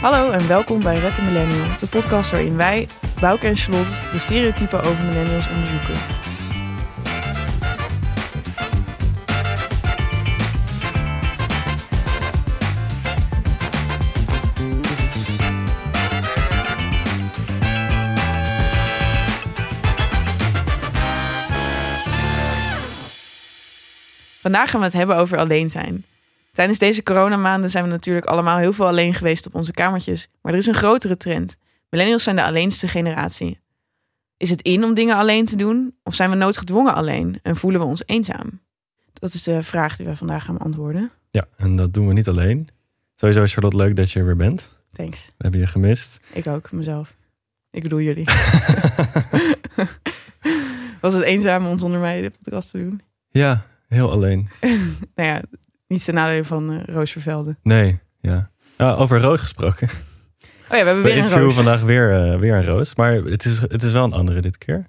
Hallo en welkom bij Red de Millennial, de podcast waarin wij, Bouke en Charlotte, de stereotypen over millennials onderzoeken. Vandaag gaan we het hebben over alleen zijn. Tijdens deze coronamaanden zijn we natuurlijk allemaal heel veel alleen geweest op onze kamertjes. Maar er is een grotere trend. Millennials zijn de alleenste generatie. Is het in om dingen alleen te doen? Of zijn we noodgedwongen alleen en voelen we ons eenzaam? Dat is de vraag die we vandaag gaan beantwoorden. Ja, en dat doen we niet alleen. Sowieso Charlotte, leuk dat je er weer bent. Thanks. We hebben je gemist. Ik ook, mezelf. Ik bedoel jullie. Was het eenzaam om zonder mij de podcast te doen? Ja, heel alleen. nou ja, niet ten nadele van uh, Roos Vervelde. Nee, ja. Over Roos gesproken. Oh ja, we hebben We weer een interviewen Roos. vandaag weer, eh, weer een Roos. Maar het is, het is wel een andere dit keer.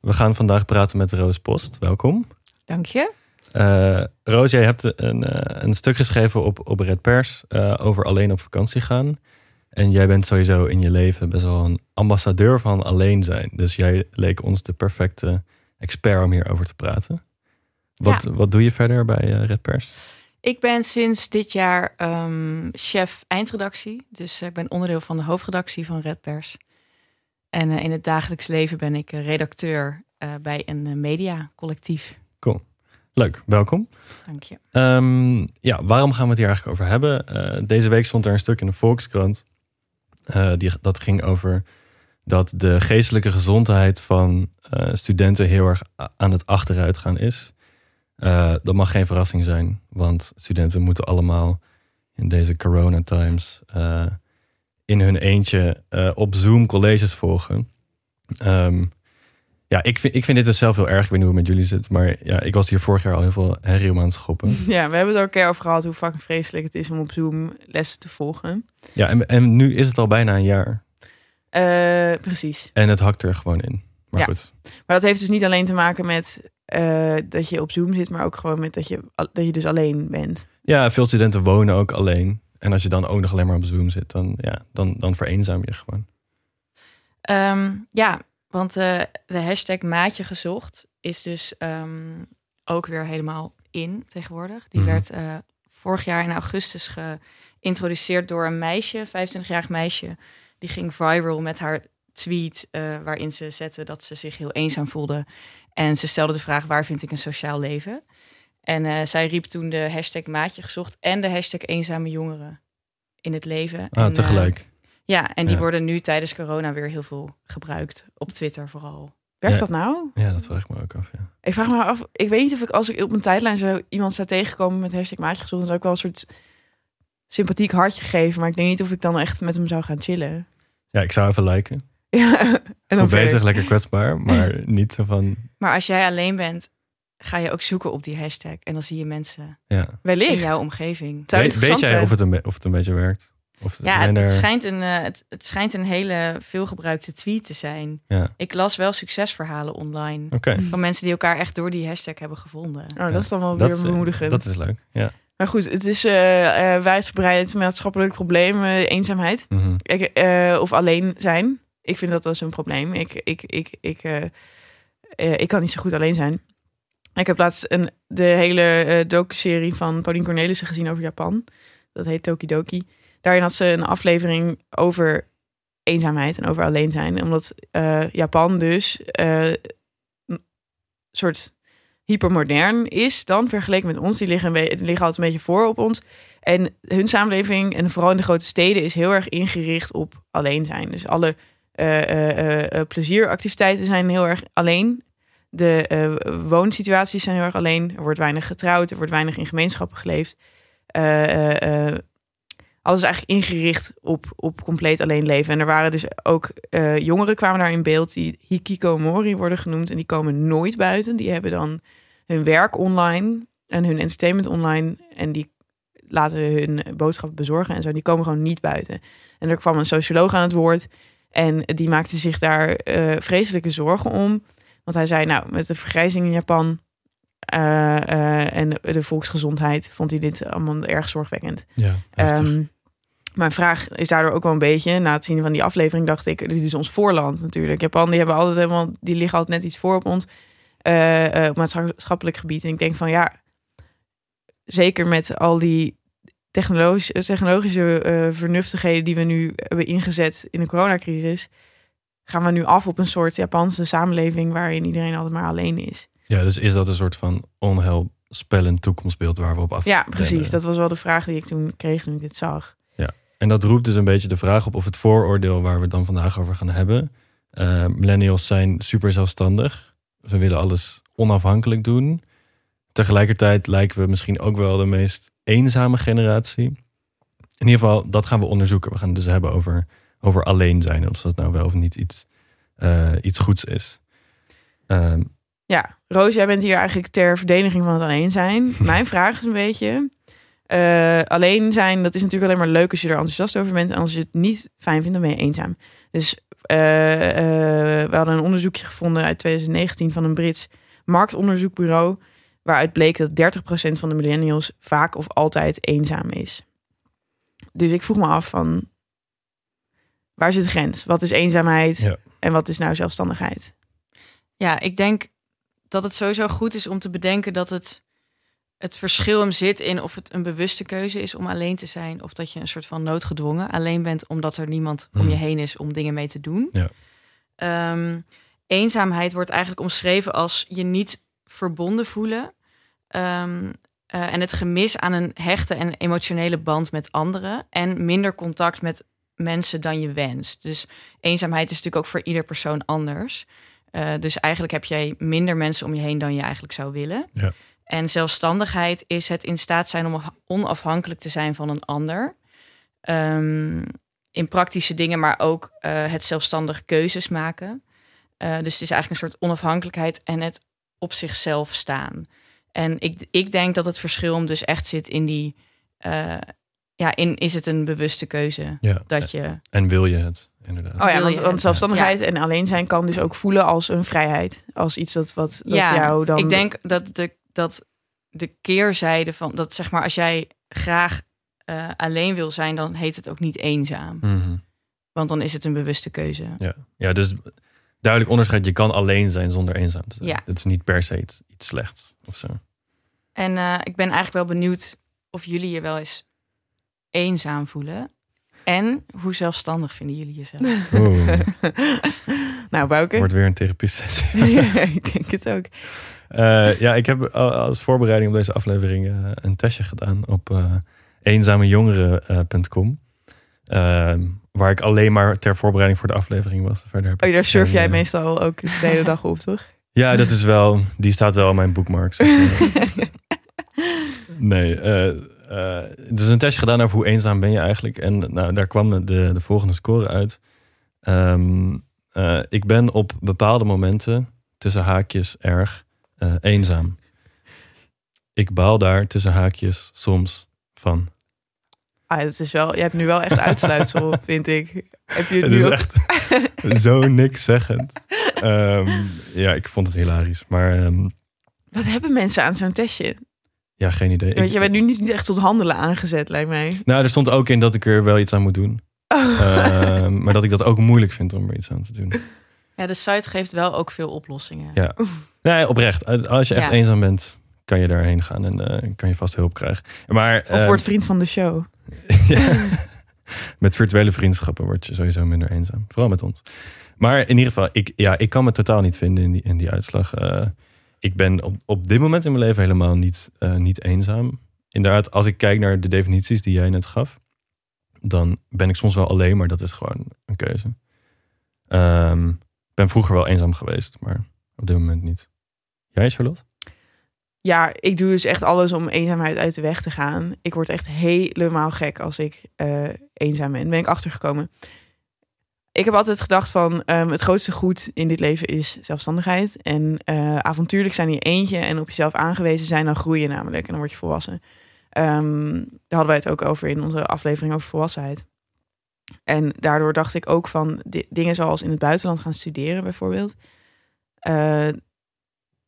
We gaan vandaag praten met Roos Post. Welkom. Dank je. Eh, Roos, jij hebt een, een stuk geschreven op, op Red Pers over alleen op vakantie gaan. En jij bent sowieso in je leven best wel een ambassadeur van alleen zijn. Dus jij leek ons de perfecte expert om hierover te praten. Wat, wat doe je verder bij Red Pers? Ik ben sinds dit jaar ehm, chef eindredactie. Dus ik ben onderdeel van de hoofdredactie van Red Pers. En eh, in het dagelijks leven ben ik eh, redacteur eh, bij een eh, mediacollectief. Leuk, welkom. Dank je. Ehm, ja, waarom gaan we het hier eigenlijk over hebben? Eh, deze week stond er een stuk in de Volkskrant. eh, die, dat ging over dat de geestelijke gezondheid van eh, studenten heel erg aan het achteruitgaan is. Eh, dat mag geen verrassing zijn, want studenten moeten allemaal in deze corona times eh, in hun eentje eh, op Zoom colleges volgen. Ehm, ja, ik vind, ik vind dit dus zelf heel erg. Ik weet niet hoe het met jullie zit, maar ja, ik was hier vorig jaar al heel veel herrie om aan het schoppen. Ja, we hebben het er ook een keer over gehad hoe fucking vreselijk het is om op Zoom lessen te volgen. Ja, en, en nu is het al bijna een jaar. Precies. En het hakt er gewoon in. Maar Ja. goed. Maar dat heeft dus niet alleen te maken met eh, dat je op Zoom zit, maar ook gewoon met dat je, dat je dus alleen bent. Ja, veel studenten wonen ook alleen. En als je dan ook nog alleen maar op Zoom zit, dan, ja, dan, dan vereenzaam je gewoon. Ehm, ja, want eh, de hashtag maatje gezocht is dus ehm, ook weer helemaal in tegenwoordig. Die Mhm. werd eh, vorig jaar in augustus geïntroduceerd door een meisje, 25-jarig meisje. Die ging viral met haar tweet eh, waarin ze zette dat ze zich heel eenzaam voelde. En ze stelde de vraag, waar vind ik een sociaal leven? En eh, zij riep toen de hashtag maatje gezocht en de hashtag eenzame jongeren in het leven. Ah, en, eh, tegelijk. ja, en die Ja. worden nu tijdens corona weer heel veel gebruikt. Op Twitter vooral. Werkt Ja. dat nou? ja, dat vraag ik me ook af. Ja. Ik vraag me af, ik weet niet of ik als ik op mijn tijdlijn zo iemand zou tegenkomen met hashtag maatje gezocht, dan zou ik wel een soort sympathiek hartje geven. Maar ik denk niet of ik dan echt met hem zou gaan chillen. ja, ik zou even liken. Ja, en dan Goed bezig, lekker kwetsbaar. Maar niet zo van, Maar als jij alleen bent, ga je ook zoeken op die hashtag. En dan zie je mensen ja. in jouw omgeving. Zou weet, jij of het, een, of het een beetje werkt? Of Ja, het, het, schijnt een, eh, het, het schijnt een hele veelgebruikte tweet te zijn. Ja, Ik las wel succesverhalen online. Van mensen die elkaar echt door die hashtag hebben gevonden. Oh, dat is dan wel Dat, weer is- bemoedigend. dat is leuk. Ja. Maar goed, het is eh eh wijdverbreid maatschappelijk probleem, eh, eenzaamheid. Mhm. Ik, eh, of alleen zijn. Ik vind dat wel zo'n probleem. Ik, ik, ik, ik, eh, eh, ik kan niet zo goed alleen zijn. Ik heb laatst een, de hele eh docu-serie van Pauline Cornelissen gezien over Japan. Dat heet Tokidoki. Daarin had ze een aflevering over eenzaamheid en over alleen zijn. Omdat Japan dus een soort hypermodern is dan vergeleken met ons. Die liggen, die liggen altijd een beetje voor op ons. En hun samenleving, en vooral in de grote steden, is heel erg ingericht op alleen zijn. Dus alle plezieractiviteiten zijn heel erg alleen. De eh, woonsituaties zijn heel erg alleen. Er wordt weinig getrouwd, er wordt weinig in gemeenschappen geleefd. Eh, eh, eh, alles is eigenlijk ingericht op, op compleet alleen leven. En er waren dus ook eh, jongeren kwamen daar in beeld die hikikomori worden genoemd. En die komen nooit buiten. Die hebben dan hun werk online en hun entertainment online. En die laten hun boodschappen bezorgen en zo. Die komen gewoon niet buiten. En er kwam een socioloog aan het woord. En die maakte zich daar eh, vreselijke zorgen om. Want hij zei, nou, met de vergrijzing in Japan eh, eh, en de, de volksgezondheid vond hij dit allemaal erg zorgwekkend. Ja. Ehm, Mijn vraag is daardoor ook wel een beetje, na het zien van die aflevering dacht ik, dit is ons voorland natuurlijk. Japan, die hebben altijd helemaal, die liggen altijd net iets voor op ons op maatschappelijk gebied. En ik denk van ja, zeker met al die technologische, technologische uh, vernuftigheden die we nu hebben ingezet in de coronacrisis, gaan we nu af op een soort Japanse samenleving waarin iedereen altijd maar alleen is. Ja, dus is dat een soort van onheilspellend toekomstbeeld waar we op af? Ja, precies. Dat was wel de vraag die ik toen kreeg toen ik dit zag. Ja, en dat roept dus een beetje de vraag op of het vooroordeel waar we het dan vandaag over gaan hebben. Uh, millennials zijn super zelfstandig. Ze willen alles onafhankelijk doen. Tegelijkertijd lijken we misschien ook wel de meest eenzame generatie. In ieder geval, dat gaan we onderzoeken. We gaan het dus hebben over, over alleen zijn. Of dat nou wel of niet iets, uh, iets goeds is. Um, ja, Roos, jij bent hier eigenlijk ter verdediging van het alleen zijn. Mijn vraag is een beetje... Uh, alleen zijn, dat is natuurlijk alleen maar leuk als je er enthousiast over bent. En als je het niet fijn vindt, dan ben je eenzaam. Dus uh, we hadden een onderzoekje gevonden uit 2019 van een Brits marktonderzoekbureau. Waaruit bleek dat 30% van de millennials vaak of altijd eenzaam is. Dus ik vroeg me af van waar zit de grens? Wat is eenzaamheid ja. en wat is nou zelfstandigheid? Ja, ik denk dat het sowieso goed is om te bedenken dat het, het verschil hem zit in of het een bewuste keuze is om alleen te zijn. Of dat je een soort van noodgedwongen alleen bent omdat er niemand om je heen is om dingen mee te doen. Ja. Um, eenzaamheid wordt eigenlijk omschreven als je niet verbonden voelen. Um, uh, en het gemis aan een hechte en emotionele band met anderen. En minder contact met mensen dan je wenst. Dus eenzaamheid is natuurlijk ook voor ieder persoon anders. Uh, dus eigenlijk heb jij minder mensen om je heen dan je eigenlijk zou willen. Ja. En zelfstandigheid is het in staat zijn om onafhankelijk te zijn van een ander. Um, in praktische dingen, maar ook uh, het zelfstandig keuzes maken. Dus het is eigenlijk een soort onafhankelijkheid en het op zichzelf staan. En ik, ik denk dat het verschil hem dus echt zit in die. Uh, ja, in is het een bewuste keuze ja. dat je. En wil je het, inderdaad. Oh ja, want, want zelfstandigheid ja. en alleen zijn kan dus ook voelen als een vrijheid. Als iets dat, wat, dat ja, jou dan. Ik denk dat de, dat de keerzijde van dat zeg maar, als jij graag uh, alleen wil zijn, dan heet het ook niet eenzaam. Mm -hmm. Want dan is het een bewuste keuze. Ja, ja dus duidelijk onderscheid. Je kan alleen zijn zonder eenzaam te zijn. Ja. Het is niet per se iets, iets slechts of zo. En uh, ik ben eigenlijk wel benieuwd of jullie je wel eens eenzaam voelen. En hoe zelfstandig vinden jullie jezelf? Oeh. nou, Bouke. Wordt weer een therapie sessie. ja, ik denk het ook. Uh, ja, ik heb als voorbereiding op deze aflevering uh, een testje gedaan op uh, eenzamejongeren.com. Ehm, waar ik alleen maar ter voorbereiding voor de aflevering was. Verder heb oh, daar surf jij meestal ook de hele dag op, toch? Ja, dat is wel, die staat wel in mijn bookmarks. Zeg maar. nee, uh, dus een testje gedaan over hoe eenzaam ben je eigenlijk. En nou, daar kwam de, de volgende score uit. Um, uh, ik ben op bepaalde momenten tussen haakjes erg eenzaam. Ik baal daar tussen haakjes soms van. Ah, dat is wel, je hebt nu wel echt uitsluitsel, vind ik. Heb je het, nu is echt zo niks zeggend. Um, ja, ik vond het hilarisch. Maar um, Wat hebben mensen aan zo'n testje? Ja, geen idee. Want je bent nu niet echt tot handelen aangezet, lijkt mij. Nou, er stond ook in dat ik er wel iets aan moet doen. Oh. Uh, maar dat ik dat ook moeilijk vind om er iets aan te doen. Ja, de site geeft wel ook veel oplossingen. Ja. Nee, oprecht. Als je echt Ja. eenzaam bent, kan je daarheen gaan en uh, kan je vast hulp krijgen. Maar Of uh, wordt vriend van de show. ja, met virtuele vriendschappen word je sowieso minder eenzaam. Vooral met ons. Maar in ieder geval, ik, ja, ik kan me totaal niet vinden in die, in die uitslag. Uh, ik ben op, op dit moment in mijn leven helemaal niet, uh, niet eenzaam. Inderdaad, als ik kijk naar de definities die jij net gaf, dan ben ik soms wel alleen, maar dat is gewoon een keuze. Um, ik ben vroeger wel eenzaam geweest, maar op dit moment niet. Jij, Charlotte? Ja, ik doe dus echt alles om eenzaamheid uit de weg te gaan. Ik word echt helemaal gek als ik uh, eenzaam ben. Ben ik achtergekomen. Ik heb altijd gedacht van um, het grootste goed in dit leven is zelfstandigheid. En uh, avontuurlijk zijn in je eentje en op jezelf aangewezen zijn, dan groei je namelijk en dan word je volwassen. Um, daar hadden wij het ook over in onze aflevering over volwassenheid. En daardoor dacht ik ook van dingen zoals in het buitenland gaan studeren bijvoorbeeld. Uh,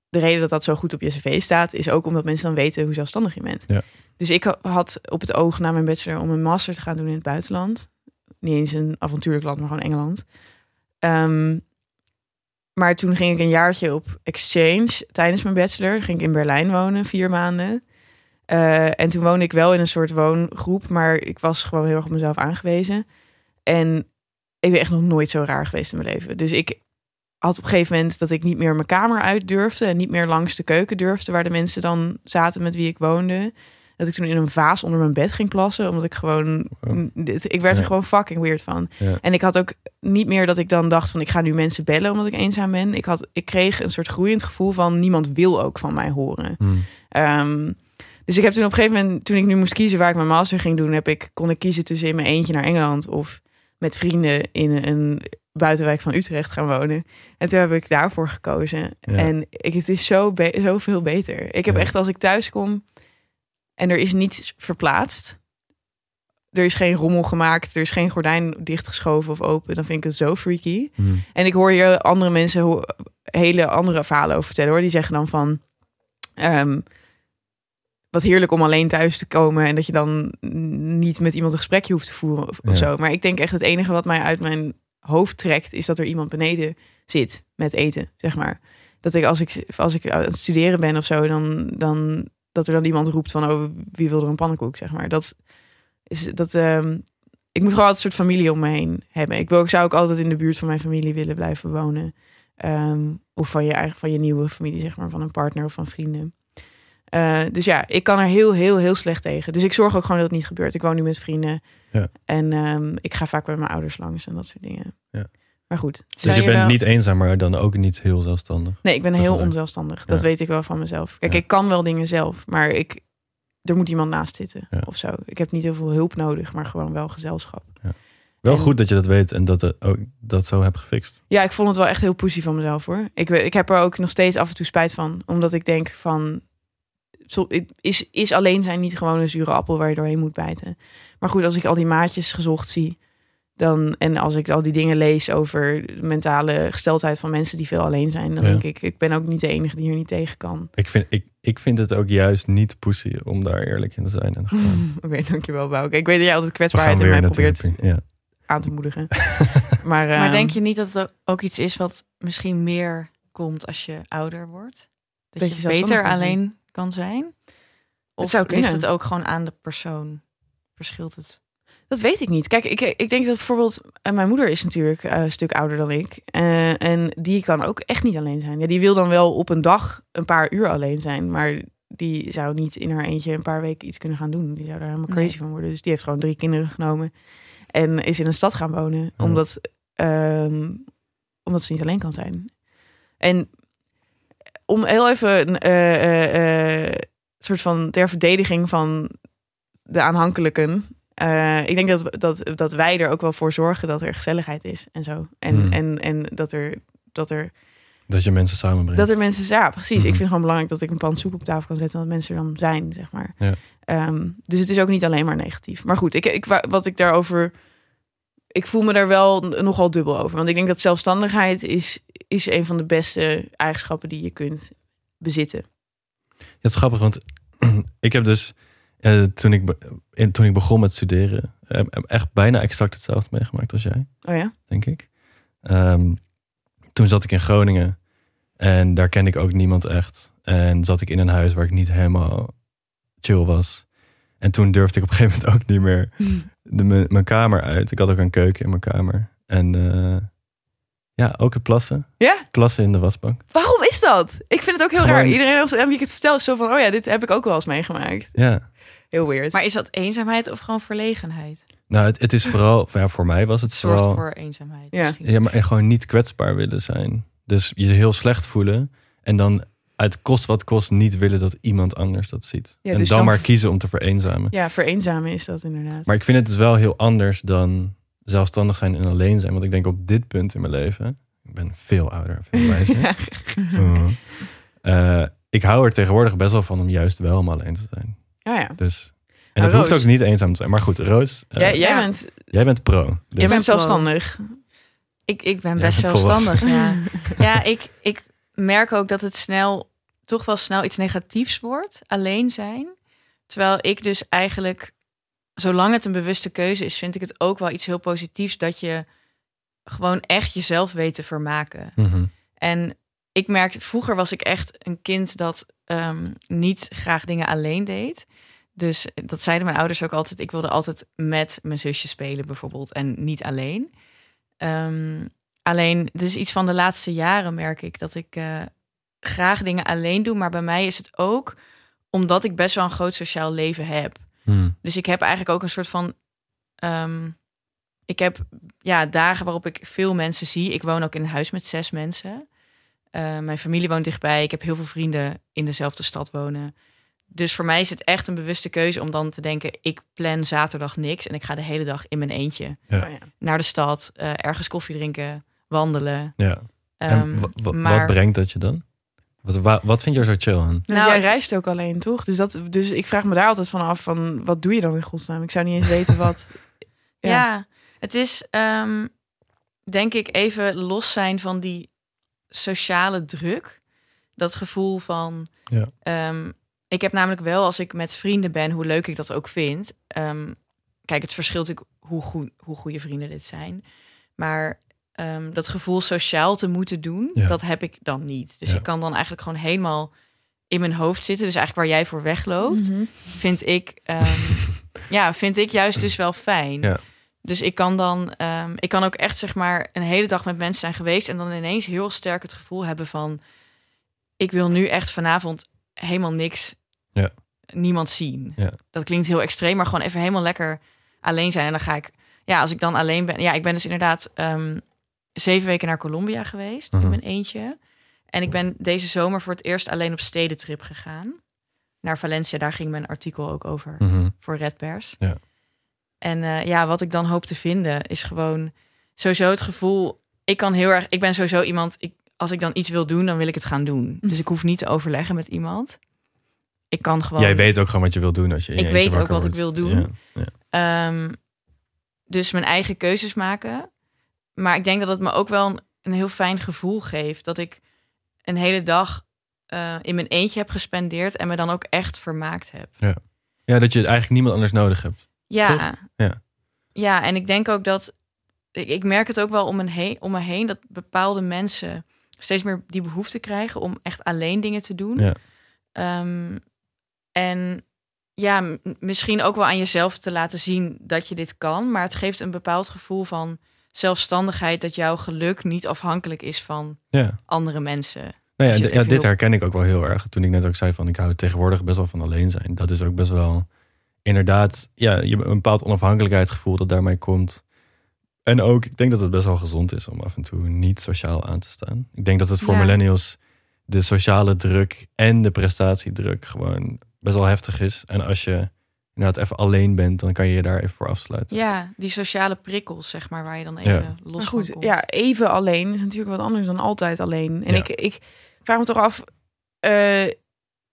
de reden dat dat zo goed op je cv staat, is ook omdat mensen dan weten hoe zelfstandig je bent. Ja. Dus ik had op het oog na mijn bachelor om een master te gaan doen in het buitenland. Niet eens een avontuurlijk land, maar gewoon Engeland. Ehm, maar toen ging ik een jaartje op exchange tijdens mijn bachelor. Ging ik in Berlijn wonen, vier maanden. Uh, en toen woonde ik wel in een soort woongroep, maar ik was gewoon heel erg op mezelf aangewezen. En ik ben echt nog nooit zo raar geweest in mijn leven. Dus ik had op een gegeven moment dat ik niet meer mijn kamer uit durfde en niet meer langs de keuken durfde, waar de mensen dan zaten met wie ik woonde. Dat ik toen in een vaas onder mijn bed ging plassen, omdat ik gewoon, ik werd er gewoon fucking weird van. En ik had ook niet meer dat ik dan dacht van ik ga nu mensen bellen omdat ik eenzaam ben. Ik had, ik kreeg een soort groeiend gevoel van niemand wil ook van mij horen. Hmm. Ehm, dus ik heb toen op een gegeven moment, toen ik nu moest kiezen waar ik mijn master ging doen, heb ik kon ik kiezen tussen in mijn eentje naar Engeland of met vrienden in een buitenwijk van Utrecht gaan wonen. En toen heb ik daarvoor gekozen. En ik, het is zo, be zo veel beter. Ik heb echt als ik thuis kom en er is niets verplaatst. Er is geen rommel gemaakt. Er is geen gordijn dichtgeschoven of open. Dan vind ik het zo freaky. Hmm. En ik hoor je andere mensen hele andere verhalen over vertellen hoor. Die zeggen dan van. Ehm, wat heerlijk om alleen thuis te komen en dat je dan niet met iemand een gesprekje hoeft te voeren of, of zo. Maar ik denk echt het enige wat mij uit mijn hoofd trekt is dat er iemand beneden zit met eten, zeg maar. Dat ik als ik als ik aan het studeren ben of zo, dan, dan dat er dan iemand roept van oh wie wil er een pannenkoek, zeg maar. Dat is dat. ehm ik moet gewoon altijd een soort familie om me heen hebben. Ik, wil, ik zou ook altijd in de buurt van mijn familie willen blijven wonen. Ehm, of van je eigen, van je nieuwe familie, zeg maar, van een partner of van vrienden. Uh, dus ja, ik kan er heel, heel, heel slecht tegen. Dus ik zorg ook gewoon dat het niet gebeurt. Ik woon nu met vrienden. Ja. En um, ik ga vaak bij mijn ouders langs en dat soort dingen. Ja. Maar goed. Dus je, bent wel... niet eenzaam, maar dan ook niet heel zelfstandig. Nee, ik ben heel onzelfstandig. Dat weet ik wel van mezelf. Kijk, ik kan wel dingen zelf, maar ik, er moet iemand naast zitten of zo. Ik heb niet heel veel hulp nodig, maar gewoon wel gezelschap. Wel goed dat je dat weet en dat, ook, dat zo hebt gefixt. Ja, ik vond het wel echt heel pussy van mezelf hoor. Ik, ik heb er ook nog steeds af en toe spijt van. Omdat ik denk van is, is alleen zijn niet gewoon een zure appel waar je doorheen moet bijten. Maar goed, als ik al die maatjes gezocht zie, dan en als ik al die dingen lees over de mentale gesteldheid van mensen die veel alleen zijn, dan denk ik, ik ben ook niet de enige die hier niet tegen kan. Ik vind, ik, ik vind het ook juist niet pussy om daar eerlijk in te zijn. Oké, okay, dankjewel Bouke. Ik weet dat jij altijd kwetsbaarheid in mij probeert ja. aan te moedigen. maar, maar um, denk je niet dat er ook iets is wat misschien meer komt als je ouder wordt? Dat, dat je, je beter alleen kan zijn? Of het zou ligt het ook gewoon aan de persoon? Verschilt het? Dat weet ik niet. Kijk, ik, ik denk dat bijvoorbeeld uh, mijn moeder is natuurlijk uh, een stuk ouder dan ik. Uh, en die kan ook echt niet alleen zijn. Ja, die wil dan wel op een dag een paar uur alleen zijn. Maar die zou niet in haar eentje een paar weken iets kunnen gaan doen. Die zou daar helemaal crazy nee. van worden. Dus die heeft gewoon drie kinderen genomen. En is in een stad gaan wonen. Ja. Omdat, um, omdat ze niet alleen kan zijn. En om heel even uh, soort van ter verdediging van de aanhankelijken. Uh, ik denk dat, dat, dat wij er ook wel voor zorgen dat er gezelligheid is en zo. En, Hmm. en, en dat er. Dat er Dat je mensen samenbrengt. dat er mensen, ja, precies. Ik vind het gewoon belangrijk dat ik een pan soep op tafel kan zetten en dat mensen er dan zijn, zeg maar. Ja. Ehm, dus het is ook niet alleen maar negatief. Maar goed, ik, ik, wa- wat ik daarover. Ik voel me daar wel nogal dubbel over. Want ik denk dat zelfstandigheid is, is een van de beste eigenschappen die je kunt bezitten. Ja, het is grappig, want ik heb dus eh, toen, ik in, toen ik begon met studeren, heb, heb echt bijna exact hetzelfde meegemaakt als jij, Oh ja? denk ik. Ehm, toen zat ik in Groningen en daar kende ik ook niemand echt. En zat ik in een huis waar ik niet helemaal chill was. En toen durfde ik op een gegeven moment ook niet meer de, mijn, kamer uit. Ik had ook een keuken in mijn kamer. En eh, ja, ook het plassen. Ja? Plassen in de wasbank. Waarom is dat? Ik vind het ook heel Gewoon- raar. Iedereen als aan wie ik het vertel is zo van... oh ja, dit heb ik ook wel eens meegemaakt. Ja. Heel weird. Maar is dat eenzaamheid of gewoon verlegenheid? Nou, het, het is vooral, ja, voor mij was het zorgt vooral... voor eenzaamheid. Ja. misschien. Ja, maar en gewoon niet kwetsbaar willen zijn. Dus je heel slecht voelen en dan uit kost wat kost niet willen dat iemand anders dat ziet. Ja, en dus dan, dan maar kiezen om te vereenzamen. Ja, vereenzamen is dat inderdaad. Maar ik vind het dus wel heel anders dan zelfstandig zijn en alleen zijn. Want ik denk op dit punt in mijn leven, ik ben veel ouder, veel wijzer. Uh. Eh, ik hou er tegenwoordig best wel van om juist wel om alleen te zijn. Ja, ja. Dus, en Maar het hoeft ook niet eenzaam te zijn. Maar goed, Roos, eh, jij, jij, Ja. bent, jij bent pro. Dus jij bent zelfstandig. Ik, ik ben best zelfstandig, ja. Ja, ik, ik merk ook dat het snel, toch wel snel iets negatiefs wordt. Alleen zijn. Terwijl ik dus eigenlijk, zolang het een bewuste keuze is, vind ik het ook wel iets heel positiefs dat je gewoon echt jezelf weet te vermaken. Mhm. En ik merkte, vroeger was ik echt een kind dat ehm, niet graag dingen alleen deed. Dus dat zeiden mijn ouders ook altijd. Ik wilde altijd met mijn zusje spelen bijvoorbeeld en niet alleen. Ehm, alleen, het is iets van de laatste jaren merk ik dat ik eh, graag dingen alleen doe. Maar bij mij is het ook omdat ik best wel een groot sociaal leven heb. Mhm. Dus ik heb eigenlijk ook een soort van. ehm, ik heb ja, dagen waarop ik veel mensen zie. Ik woon ook in een huis met zes mensen. Eh, mijn familie woont dichtbij. Ik heb heel veel vrienden in dezelfde stad wonen. Dus voor mij is het echt een bewuste keuze om dan te denken: ik plan zaterdag niks en ik ga de hele dag in mijn eentje Ja. Oh ja. naar de stad, eh, ergens koffie drinken, wandelen. Ja. Ehm, maar wat brengt dat je dan? Wat, wa- wat vind je er zo chill aan? Nou, Nou, jij reist ook alleen, toch? Dus, dat, dus ik vraag me daar altijd van af van, wat doe je dan in godsnaam? Ik zou niet eens weten wat... Ja, Ja. het is ehm, denk ik even los zijn van die sociale druk. Dat gevoel van. Ja. ehm, ik heb namelijk wel, als ik met vrienden ben, hoe leuk ik dat ook vind. ehm, kijk, het verschilt natuurlijk hoe, goed, hoe goede vrienden dit zijn. Maar ehm, dat gevoel sociaal te moeten doen, Ja. dat heb ik dan niet. Dus Ja. ik kan dan eigenlijk gewoon helemaal in mijn hoofd zitten. Dus eigenlijk waar jij voor wegloopt Mhm. vind ik, ehm, ja, vind ik juist dus wel fijn. Ja. Dus ik kan dan, ehm, ik kan ook echt zeg maar een hele dag met mensen zijn geweest en dan ineens heel sterk het gevoel hebben van, ik wil nu echt vanavond helemaal niks, Ja. niemand zien. Ja. Dat klinkt heel extreem, maar gewoon even helemaal lekker alleen zijn. En dan ga ik, ja, als ik dan alleen ben, ja, ik ben dus inderdaad ehm, zeven weken naar Colombia geweest Mhm. in mijn eentje. En ik ben deze zomer voor het eerst alleen op stedentrip gegaan. Naar Valencia, daar ging mijn artikel ook over Mhm. voor Red Pers. Ja. En eh, ja, wat ik dan hoop te vinden is gewoon sowieso het gevoel. Ik kan heel erg. Ik ben sowieso iemand. Ik, als ik dan iets wil doen, dan wil ik het gaan doen. Dus ik hoef niet te overleggen met iemand. Ik kan gewoon. Jij weet ook gewoon wat je wil doen als je in je Ik weet ook wat ik wil doen. Ja, ja. Ehm, dus mijn eigen keuzes maken. Maar ik denk dat het me ook wel een, een heel fijn gevoel geeft. Dat ik een hele dag eh, in mijn eentje heb gespendeerd. En me dan ook echt vermaakt heb. Ja, dat je eigenlijk niemand anders nodig hebt. Ja. Ja. Ja, en ik denk ook dat. Ik, ik merk het ook wel om, me heen, om me heen dat bepaalde mensen steeds meer die behoefte krijgen om echt alleen dingen te doen. Ja. Ehm, en ja, misschien ook wel aan jezelf te laten zien dat je dit kan. Maar het geeft een bepaald gevoel van zelfstandigheid dat jouw geluk niet afhankelijk is van Ja. andere mensen. Nou ja, je d- het ja, even dit herken ik ook wel heel erg. Toen ik net ook zei van ik hou tegenwoordig best wel van alleen zijn. Dat is ook best wel inderdaad, ja, je hebt een bepaald onafhankelijkheidsgevoel dat daarmee komt. En ook, ik denk dat het best wel gezond is om af en toe niet sociaal aan te staan. Ik denk dat het voor Ja. millennials de sociale druk en de prestatiedruk gewoon best wel heftig is. En als je inderdaad even alleen bent, dan kan je je daar even voor afsluiten. Ja, die sociale prikkels, zeg maar, waar je dan even Ja. los Maar van goed, komt. ja, even alleen is natuurlijk wat anders dan altijd alleen. En Ja. ik, ik vraag me toch af, eh,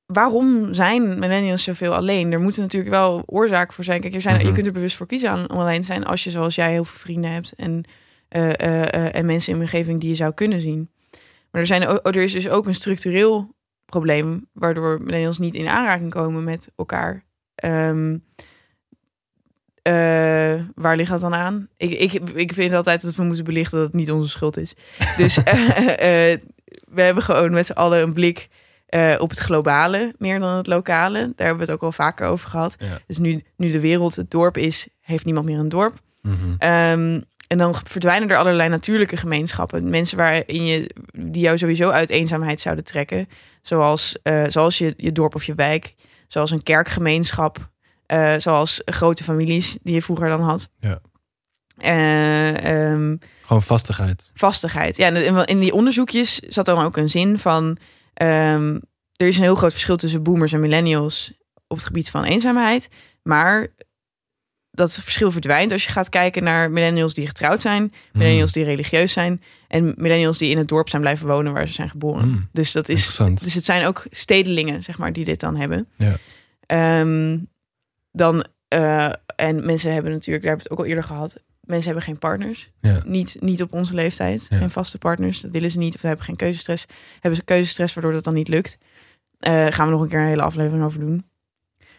waarom zijn millennials zoveel alleen? Er moeten natuurlijk wel oorzaken voor zijn. Kijk, er zijn, Mhm. je kunt er bewust voor kiezen aan- om alleen te zijn als je zoals jij heel veel vrienden hebt en, eh, eh, eh, en mensen in je omgeving die je zou kunnen zien. Maar er, zijn, ook- er is dus ook een structureel probleem waardoor millennials niet in aanraking komen met elkaar. Ehm, eh, waar ligt dat dan aan? Ik, ik, ik vind altijd dat we moeten belichten dat het niet onze schuld is. Dus eh, eh, we hebben gewoon met z'n allen een blik op het globale, meer dan het lokale. Daar hebben we het ook al vaker over gehad. Ja. Dus nu, nu de wereld het dorp is, heeft niemand meer een dorp. Mhm. Ehm, en dan verdwijnen er allerlei natuurlijke gemeenschappen. Mensen waarin je, die jou sowieso uit eenzaamheid zouden trekken. Zoals, eh, zoals je, je dorp of je wijk. Zoals een kerkgemeenschap. eh, zoals grote families die je vroeger dan had. Ja. Eh, ehm, Gewoon vastigheid. vastigheid. Ja, in die onderzoekjes zat dan ook een zin van... ehm, er is een heel groot verschil tussen boomers en millennials op het gebied van eenzaamheid. Maar dat verschil verdwijnt als je gaat kijken naar millennials die getrouwd zijn, millennials die religieus zijn en millennials die in het dorp zijn blijven wonen waar ze zijn geboren. Mm. Dus dat is dus het zijn ook stedelingen, zeg maar, die dit dan hebben. Ja. Ehm, dan, eh, en mensen hebben natuurlijk, daar hebben we het ook al eerder gehad, mensen hebben geen partners. Ja. Niet, niet op onze leeftijd. Ja. Geen vaste partners. Dat willen ze niet. Of ze hebben geen keuzestress. Hebben ze keuzestress waardoor dat dan niet lukt. Eh gaan we nog een keer een hele aflevering over doen.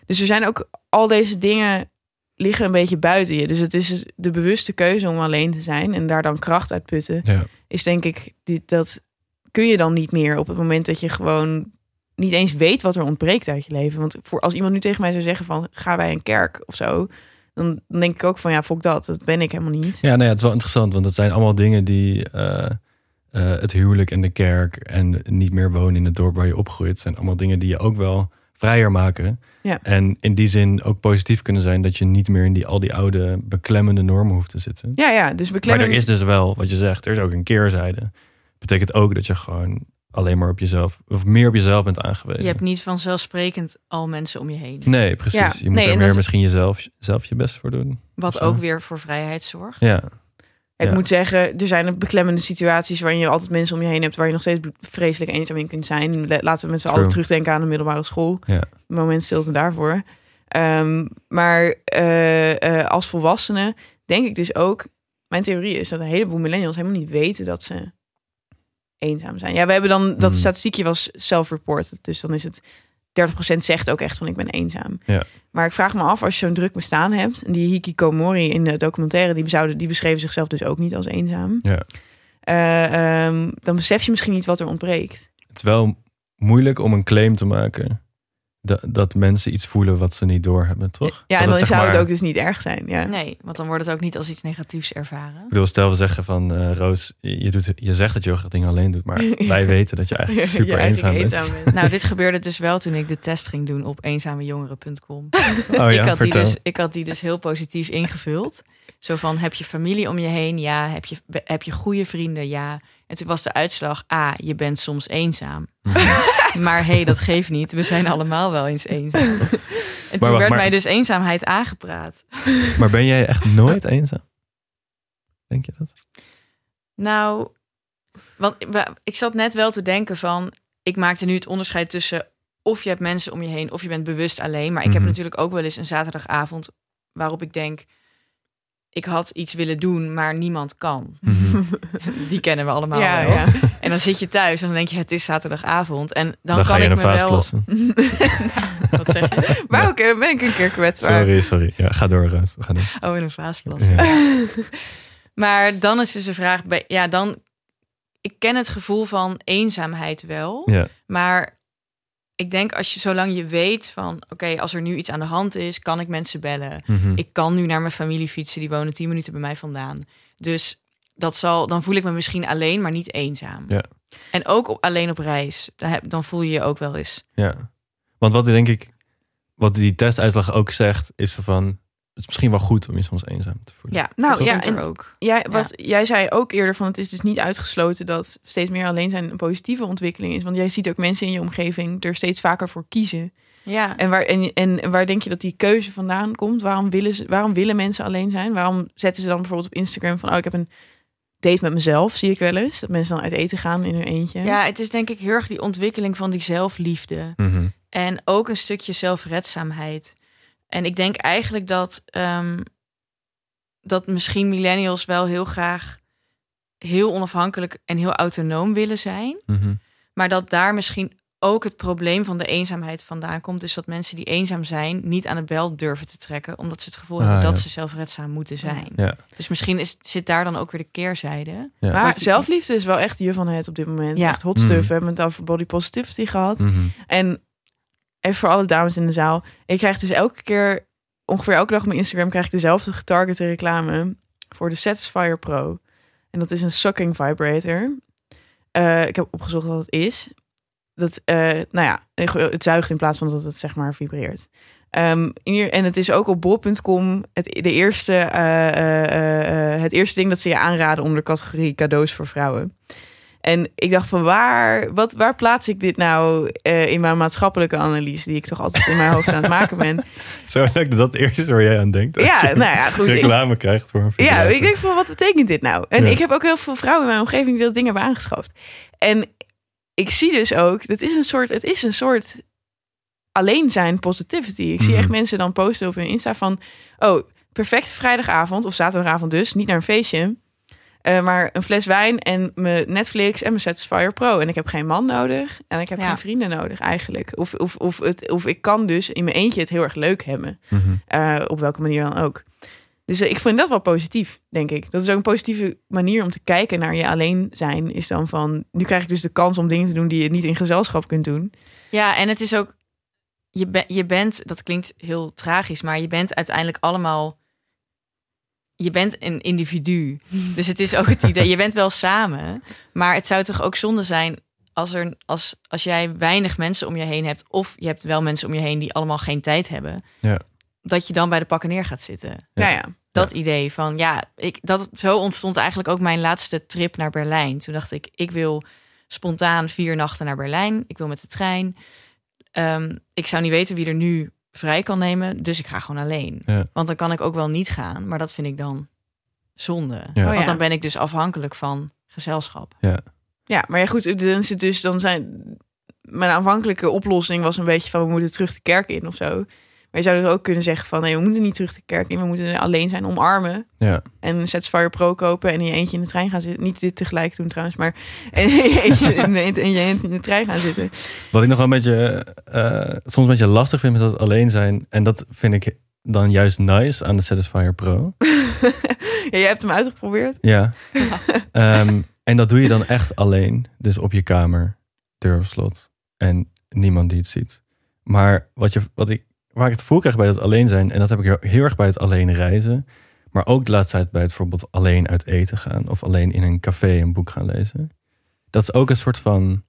Dus er zijn ook al deze dingen liggen een beetje buiten je. Dus het is de bewuste keuze om alleen te zijn en daar dan kracht uit putten. Ja. Is denk ik, die, dat kun je dan niet meer op het moment dat je gewoon niet eens weet wat er ontbreekt uit je leven. Want voor als iemand nu tegen mij zou zeggen van ga bij een kerk of zo, dan, dan denk ik ook van ja, fok dat, dat ben ik helemaal niet. Ja, nou ja, het is wel interessant, want dat zijn allemaal dingen die eh, eh, het huwelijk en de kerk en niet meer wonen in het dorp waar je opgroeit, zijn allemaal dingen die je ook wel vrijer maken. Ja. En in die zin ook positief kunnen zijn dat je niet meer in die, al die oude beklemmende normen hoeft te zitten. Ja, ja, dus Maar beklemming. er is dus wel, wat je zegt, er is ook een keerzijde. Betekent ook dat je gewoon alleen maar op jezelf, of meer op jezelf bent aangewezen. Je hebt niet vanzelfsprekend al mensen om je heen. Nee, precies. Ja, je moet nee, er meer is- misschien jezelf zelf je best voor doen. Wat ook weer voor vrijheid zorgt. Ja, Ik Ja. moet zeggen, er zijn beklemmende situaties waarin je altijd mensen om je heen hebt waar je nog steeds vreselijk eenzaam in kunt zijn. Laten we met z'n allen terugdenken aan de middelbare school. Ja. Moment stilte daarvoor. Ehm, maar eh, eh, als volwassene denk ik dus ook, mijn theorie is dat een heleboel millennials helemaal niet weten dat ze eenzaam zijn. Ja, we hebben dan, dat Mhm. statistiekje was self-reported, dus dan is het 30% zegt ook echt van ik ben eenzaam. Ja. Maar ik vraag me af, als je zo'n druk bestaan hebt, en die hikikomori in de documentaire, die, zouden, die beschreven zichzelf dus ook niet als eenzaam. ja. Eh, ehm, dan besef je misschien niet wat er ontbreekt. Het is wel moeilijk om een claim te maken dat, dat mensen iets voelen wat ze niet doorhebben, toch? Ja, Dat en dan zou het ook dus niet erg zijn. Ja. Nee, want dan wordt het ook niet als iets negatiefs ervaren. Ik bedoel, stel we zeggen van eh, Roos, je, doet, je zegt dat je graag dingen alleen doet, maar wij weten dat je eigenlijk super Je eigenlijk eenzaam bent. bent. Nou, dit gebeurde dus wel toen ik de test ging doen op eenzamejongeren.com. Oh ik, ja, had die vertel. dus, ik had die dus heel positief ingevuld. Zo van, heb je familie om je heen? Ja. Heb je, heb je goede vrienden? Ja. En toen was de uitslag, A, je bent soms eenzaam. Mhm. Maar hé, hey, dat geeft niet. We zijn allemaal wel eens eenzaam. En toen wacht, werd maar- mij dus eenzaamheid aangepraat. Maar ben jij echt nooit eenzaam? Denk je dat? Nou, want ik zat net wel te denken van... Ik maakte nu het onderscheid tussen of je hebt mensen om je heen... of je bent bewust alleen. Maar ik heb Mhm. natuurlijk ook wel eens een zaterdagavond... waarop ik denk, ik had iets willen doen, maar niemand kan. Mhm. Die kennen we allemaal Ja, wel. ja. En dan zit je thuis en dan denk je, het is zaterdagavond. En dan, Dan, kan ga je ik in me een vaas wel... plassen. Wat zeg je? Maar oké, dan ben ik een keer kwetsbaar. Sorry, sorry. Ja, ga door, Roos. Ga door. Oh, in een vaas plassen. Ja. Maar dan is dus de vraag, bij- ja, dan... Ik ken het gevoel van eenzaamheid wel. Ja. Maar ik denk als je, zolang je weet van, oké, als er nu iets aan de hand is, kan ik mensen bellen. Mhm. Ik kan nu naar mijn familie fietsen, die wonen 10 minuten bij mij vandaan. Dus dat zal, dan voel ik me misschien alleen, maar niet eenzaam. Ja. En ook op, alleen op reis, dan, voel je je ook wel eens. Ja. Want wat denk ik, wat die testuitslag ook zegt, is van, is misschien wel goed om je soms eenzaam te voelen. Ja, Nou, dat ja, en- ook. Jij, wat, jij zei ook eerder van het is dus niet uitgesloten dat steeds meer alleen zijn een positieve ontwikkeling is. Want jij ziet ook mensen in je omgeving er steeds vaker voor kiezen. Ja, En waar, en, en waar denk je dat die keuze vandaan komt? Waarom willen, ze, waarom willen mensen alleen zijn? Waarom zetten ze dan bijvoorbeeld op Instagram van oh, ik heb een date met mezelf, zie ik wel eens. Dat mensen dan uit eten gaan in hun eentje. ja, het is denk ik heel erg die ontwikkeling van die zelfliefde. Mhm. En ook een stukje zelfredzaamheid. En ik denk eigenlijk dat, ehm, dat misschien millennials wel heel graag heel onafhankelijk en heel autonoom willen zijn. Mhm. Maar dat daar misschien ook het probleem van de eenzaamheid vandaan komt. Dus dat mensen die eenzaam zijn niet aan de bel durven te trekken. Omdat ze het gevoel Ah, hebben ja. dat ze zelfredzaam moeten zijn. Ja. Dus misschien is, zit daar dan ook weer de keerzijde. Ja. Maar zelfliefde is wel echt je van het op dit moment. Ja. Echt hot stuff. Mm. We hebben het over body positivity gehad. Mhm. En even voor alle dames in de zaal. Ik krijg dus elke keer, ongeveer elke dag op mijn Instagram, krijg ik dezelfde getargete reclame voor de Satisfyer Pro. En dat is een sucking vibrator. Eh, ik heb opgezocht wat het is. Dat, eh, nou ja, het zuigt in plaats van dat het zeg maar vibreert. Ehm, en het is ook op bol.com het, de eerste, eh, eh, eh, eh, het eerste ding dat ze je aanraden onder de categorie cadeaus voor vrouwen. En ik dacht van waar, wat, waar plaats ik dit nou eh, in mijn maatschappelijke analyse, die ik toch altijd in mijn hoofd aan het maken ben. Zo dat dat eerste is waar jij aan denkt. Ja, nou ja, goed. ik- reclame krijgt voor een ja, ik denk van wat betekent dit nou? En Ja. ik heb ook heel veel vrouwen in mijn omgeving die dat ding hebben aangeschaft. En ik zie dus ook, het is een soort, het is een soort alleen zijn positivity. Ik zie Mhm. echt mensen dan posten op hun Insta van, oh, perfecte vrijdagavond of zaterdagavond dus, niet naar een feestje. Eh, maar een fles wijn en mijn Netflix en mijn Satisfyer Pro. En ik heb geen man nodig en ik heb Ja. geen vrienden nodig eigenlijk. Of, of, of, het, of ik kan dus in mijn eentje het heel erg leuk hebben. Mhm. Eh, op welke manier dan ook. Dus eh, ik vind dat wel positief, denk ik. Dat is ook een positieve manier om te kijken naar je alleen zijn. Is dan van, nu krijg ik dus de kans om dingen te doen die je niet in gezelschap kunt doen. Ja, en het is ook, je, be- je bent, dat klinkt heel tragisch, maar je bent uiteindelijk allemaal, je bent een individu. Dus het is ook het idee, je bent wel samen, maar het zou toch ook zonde zijn als, er, als, als jij weinig mensen om je heen hebt, of je hebt wel mensen om je heen die allemaal geen tijd hebben, Ja. dat je dan bij de pakken neer gaat zitten. Ja. Ja, ja. Dat idee van, ja, ik, dat, zo ontstond eigenlijk ook mijn laatste trip naar Berlijn. Toen dacht ik, ik wil spontaan vier nachten naar Berlijn. Ik wil met de trein. Ehm, ik zou niet weten wie er nu vrij kan nemen, dus ik ga gewoon alleen. Ja. Want dan kan ik ook wel niet gaan, maar dat vind ik dan zonde. Ja. Oh, Want ja. dan ben ik dus afhankelijk van gezelschap. Ja, maar ja, goed, dan dus, dan zijn... Mijn aanvankelijke oplossing was een beetje van, we moeten terug de kerk in of zo. Maar je zou er ook kunnen zeggen van, nee, we moeten niet terug de kerk in. We moeten alleen zijn, omarmen. Ja. En een Satisfyer Pro kopen en in je eentje in de trein gaan zitten. Niet dit tegelijk doen trouwens, maar in je eentje in, de- in je eentje in de trein gaan zitten. Wat ik nog wel een beetje, eh, soms een beetje lastig vind met dat alleen zijn. En dat vind ik dan juist nice aan de Satisfyer Pro. Ja, jij hebt hem uitgeprobeerd. Ja. Ehm, en dat doe je dan echt alleen. Dus op je kamer, deur op slot. En niemand die het ziet. Maar wat, je, wat ik, waar ik het gevoel krijg bij dat alleen zijn... en dat heb ik heel- erg bij het alleen reizen... maar ook de laatste tijd bij het bijvoorbeeld alleen uit eten gaan... of alleen in een café een boek gaan lezen. Dat is ook een soort van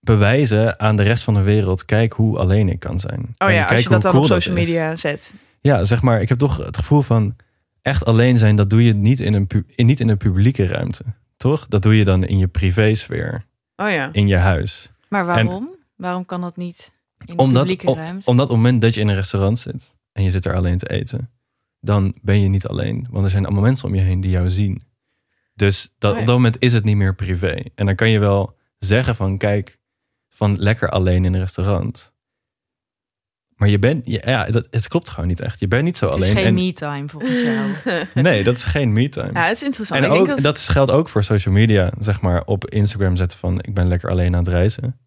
bewijzen aan de rest van de wereld... kijk hoe alleen ik kan zijn. Oh En ja, als je dat dan op social is. media zet. Ja, zeg maar, ik heb toch het gevoel van echt alleen zijn, dat doe je niet in een, pu- in, niet in een publieke ruimte. Toch? Dat doe je dan in je privésfeer, Oh ja. in je huis. Maar waarom? Waarom kan dat niet Omdat, ruimte? omdat op het moment dat je in een restaurant zit en je zit er alleen te eten, dan ben je niet alleen. Want er zijn allemaal mensen om je heen die jou zien. Dus dat, Oh ja. op dat moment is het niet meer privé. En dan kan je wel zeggen van kijk, van lekker alleen in een restaurant. Maar je bent, ja, ja, dat, het klopt gewoon niet echt. Je bent niet zo het alleen. is geen en, me-time volgens jou. nee, dat is geen me-time. Ja, het is interessant. En ik denk ook, dat... dat... geldt ook voor social media, zeg maar, op Instagram zetten van ik ben lekker alleen aan het reizen.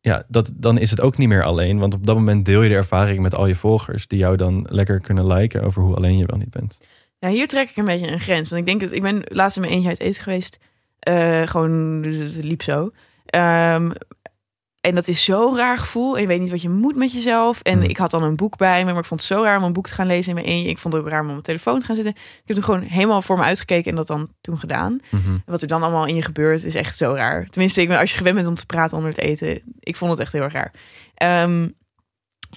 Ja, dat, dan is het ook niet meer alleen, want op dat moment deel je de ervaring met al je volgers, die jou dan lekker kunnen liken over hoe alleen je wel niet bent. Ja, hier trek ik een beetje een grens. Want ik denk dat ik ben laatst in mijn eentje uit eten geweest. Eh, gewoon, dus het liep zo. Ehm, en dat is zo'n raar gevoel. En je weet niet wat je moet met jezelf. En Hmm. ik had dan een boek bij me, maar ik vond het zo raar om een boek te gaan lezen in mijn eentje. Ik vond het ook raar om op mijn telefoon te gaan zitten. Ik heb er gewoon helemaal voor me uitgekeken en dat dan toen gedaan. Mhm. Wat er dan allemaal in je gebeurt, is echt zo raar. Tenminste, ik ben, als je gewend bent om te praten onder het eten, ik vond het echt heel erg raar. Ehm,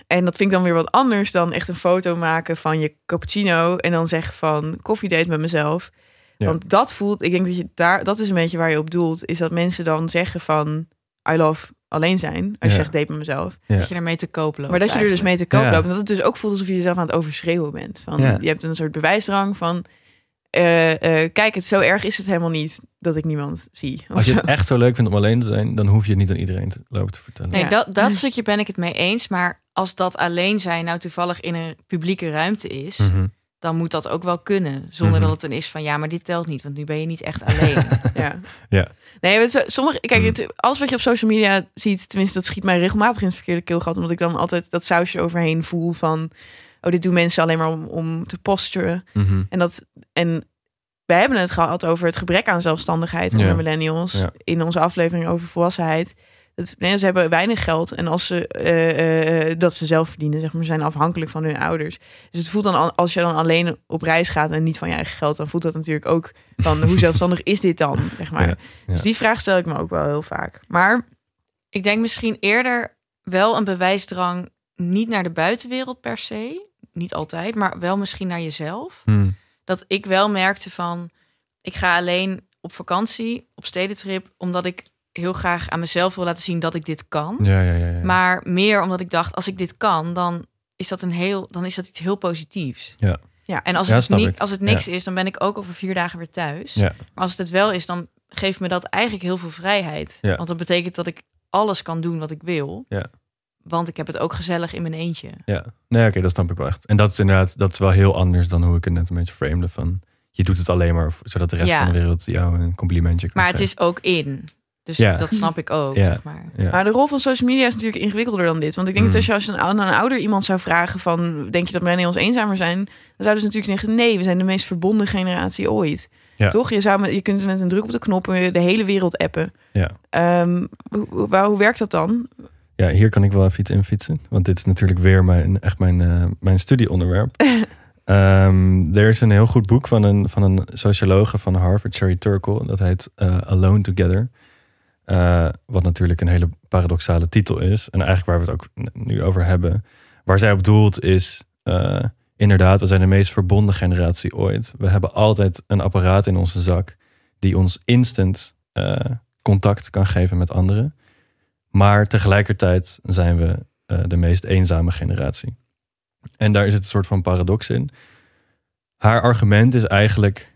en dat vind ik dan weer wat anders dan echt een foto maken van je cappuccino en dan zeggen van koffiedate met mezelf. Ja. Want dat voelt, ik denk dat je daar, dat is een beetje waar je op doelt, is dat mensen dan zeggen van I love alleen zijn. Als je zegt date met mezelf. Ja. Dat je ermee te koop loopt. Maar dat je er dus mee te koop Ja. loopt. En dat het dus ook voelt alsof je jezelf aan het overschreeuwen bent. Van, Ja. Je hebt een soort bewijsdrang van... eh, eh, kijk, het zo erg is het helemaal niet dat ik niemand zie. Als je zo. het echt zo leuk vindt om alleen te zijn, dan hoef je het niet aan iedereen te lopen te vertellen. Nee, Ja. dat, dat stukje ben ik het mee eens. Maar als dat alleen zijn nou toevallig in een publieke ruimte is, Mhm. Dan moet dat ook wel kunnen. Zonder Mhm. dat het dan is van ja, maar dit telt niet, want nu ben je niet echt alleen. Ja. Ja. Nee, sommige, kijk, Mm. het, alles wat je op social media ziet, tenminste, dat schiet mij regelmatig in het verkeerde keelgat, omdat ik dan altijd dat sausje overheen voel van, oh, dit doen mensen alleen maar om, om te posturen. Mhm. En dat, en wij hebben het gehad over het gebrek aan zelfstandigheid onder Ja. millennials Ja. in onze aflevering over volwassenheid. Dat, nee, ze hebben weinig geld en als ze eh, eh, dat ze zelf verdienen, zeg maar, zijn afhankelijk van hun ouders. Dus het voelt dan al- als je dan alleen op reis gaat en niet van je eigen geld, dan voelt dat natuurlijk ook van hoe zelfstandig is dit dan, zeg maar. Ja, ja. Dus die vraag stel ik me ook wel heel vaak. Maar ik denk misschien eerder wel een bewijsdrang niet naar de buitenwereld per se. Niet altijd, maar wel misschien naar jezelf. Mhm. dat ik wel merkte van ik ga alleen op vakantie, op stedentrip, omdat ik heel graag aan mezelf wil laten zien dat ik dit kan. Ja, ja, ja. Maar meer omdat ik dacht, als ik dit kan, dan is dat een heel, dan is dat iets heel positiefs. Ja. Ja. En als het niet, als het niks is, dan ben ik ook over vier dagen weer thuis. Ja. Maar als het het wel is, dan geeft me dat eigenlijk heel veel vrijheid. Ja. Want dat betekent dat ik alles kan doen wat ik wil. Ja. Want ik heb het ook gezellig in mijn eentje. Ja, nee, oké, dat snap ik wel echt. En dat is inderdaad, dat is wel heel anders dan hoe ik het net een beetje framede van, je doet het alleen maar zodat de rest Ja. van de wereld jou een complimentje kan Maar het geven. is ook in. Dus Ja. dat snap ik ook. Ja. Zeg maar. Ja. Maar de rol van social media is natuurlijk ingewikkelder dan dit. Want ik denk dat Mm. als je als je een, aan een ouder iemand zou vragen van... denk je dat millennials eenzamer zijn? Dan zouden ze natuurlijk zeggen... nee, we zijn de meest verbonden generatie ooit. Ja. Toch? Je, zou met, je kunt met een druk op de knoppen de hele wereld appen. Ja. Ehm, hoe werkt dat dan? Ja, hier kan ik wel even iets in fietsen. Want dit is natuurlijk weer mijn, echt mijn, eh, mijn studieonderwerp. Ehm, er is een heel goed boek van een, van een sociologe van Harvard, Sherry Turkle. Dat heet eh, Alone Together. Eh, wat natuurlijk een hele paradoxale titel is. En eigenlijk waar we het ook nu over hebben. Waar zij op doelt is... eh, inderdaad, we zijn de meest verbonden generatie ooit. We hebben altijd een apparaat in onze zak... die ons instant eh, contact kan geven met anderen. Maar tegelijkertijd zijn we de meest eenzame generatie. En daar zit een soort van paradox in. Haar argument is eigenlijk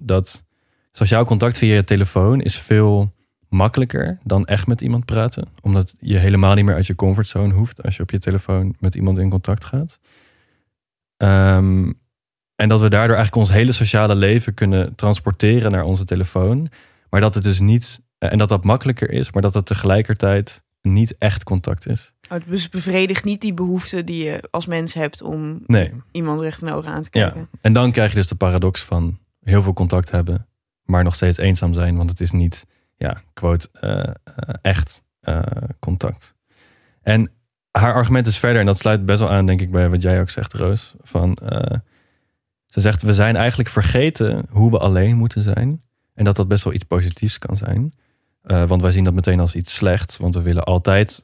dat sociaal contact via je telefoon is veel makkelijker dan echt met iemand praten. Omdat je helemaal niet meer uit je comfortzone hoeft als je op je telefoon met iemand in contact gaat. Ehm, en dat we daardoor eigenlijk ons hele sociale leven kunnen transporteren naar onze telefoon. Maar dat het dus niet, eh, en dat dat makkelijker is, maar dat het tegelijkertijd niet echt contact is. Oh, dus bevredigt niet die behoefte die je als mens hebt... om Nee. iemand recht in de ogen aan te Ja. kijken. En dan krijg je dus de paradox van heel veel contact hebben, maar nog steeds eenzaam zijn, want het is niet, ja, quote, eh, eh, echt eh, contact. En haar argument is verder, en dat sluit best wel aan, denk ik, bij wat jij ook zegt, Roos. Van, ze zegt, we zijn eigenlijk vergeten hoe we alleen moeten zijn. En dat dat best wel iets positiefs kan zijn. Want wij zien dat meteen als iets slechts, want we willen altijd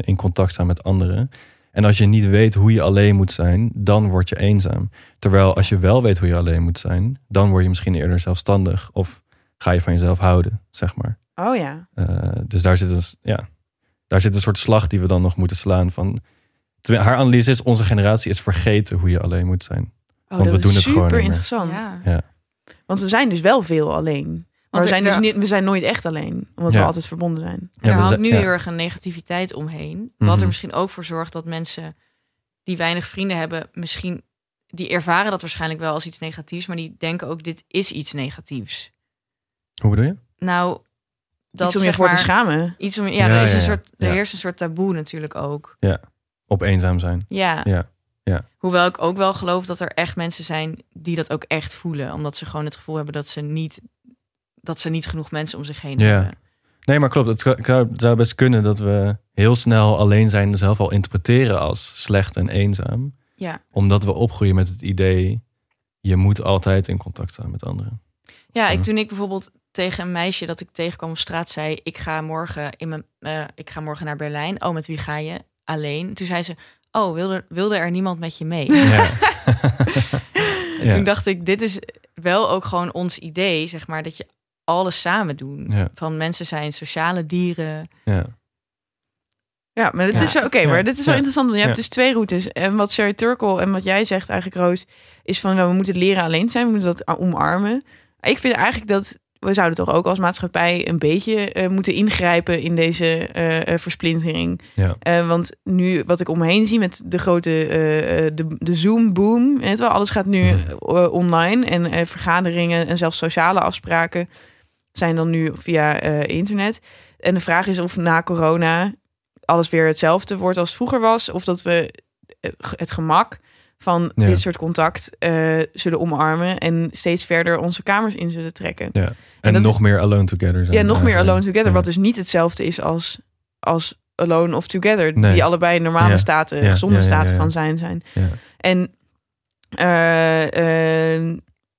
in contact staan met anderen. En als je niet weet hoe je alleen moet zijn, dan word je eenzaam. Terwijl als je wel weet hoe je alleen moet zijn, dan word je misschien eerder zelfstandig of ga je van jezelf houden, zeg maar. Oh ja. Eh, dus daar zit, een, ja, daar zit een soort slag die we dan nog moeten slaan. Van, terwijl haar analyse is, onze generatie is vergeten hoe je alleen moet zijn. Oh, Want dat we doen is het gewoon super niet meer. interessant. Ja. Want we zijn dus wel veel alleen. Maar we zijn, dus niet, we zijn nooit echt alleen. Omdat Ja. we altijd verbonden zijn. En Ja, er hangt nu ja. heel erg een negativiteit omheen. Wat Mhm. er misschien ook voor zorgt dat mensen die weinig vrienden hebben, misschien die ervaren dat waarschijnlijk wel als iets negatiefs, maar die denken ook dit is iets negatiefs. Hoe bedoel je? Nou, dat Iets om je zeg voor te schamen. Iets om, ja, Ja, er, is ja, een ja. soort, er Ja. heerst een soort taboe natuurlijk ook. Op eenzaam zijn. Ja. Ja. Hoewel ik ook wel geloof dat er echt mensen zijn die dat ook echt voelen. Omdat ze gewoon het gevoel hebben dat ze niet, dat ze niet genoeg mensen om zich heen Ja. hebben. Nee, maar klopt. Het zou- best kunnen dat we heel snel alleen zijn zelf al interpreteren als slecht en eenzaam. Ja. Omdat we opgroeien met het idee, je moet altijd in contact staan met anderen. Ja, ik, Ja. toen ik bijvoorbeeld tegen een meisje dat ik tegenkwam op straat zei: Ik ga morgen, in mijn, eh, ik ga morgen naar Berlijn. Oh, met wie ga je? Alleen. Toen zei ze: Oh, wilde, wilde er niemand met je mee? Ja. En Ja. toen dacht ik: Dit is wel ook gewoon ons idee, zeg maar, dat je alles samen doen. Ja. Van mensen zijn sociale dieren. ja. Ja, maar dit Ja. is zo- oké, Ja. maar dit is wel Ja. interessant. Want je hebt dus twee routes. En wat Sherry Turkle en wat jij zegt eigenlijk, Roos, is van nou, we moeten leren alleen zijn. We moeten dat omarmen. Ik vind eigenlijk dat we zouden toch ook als maatschappij een beetje eh, moeten ingrijpen in deze eh, eh, versplintering. Ja. Want nu wat ik om me heen zie met de grote de, de Zoom boom, weet wel, alles gaat nu online en vergaderingen en zelfs sociale afspraken zijn dan nu via internet. En de vraag is of na corona alles weer hetzelfde wordt als vroeger was, of dat we het gemak van Ja. dit soort contact eh, zullen omarmen en steeds verder onze kamers in zullen trekken. Ja. En, dat- nog meer alone together zijn. Ja, nog meer alone together, Ja. wat dus niet hetzelfde is als, als alone of together, Nee. die allebei normale staten, gezonde staten van zijn zijn. Ja. En eh, eh,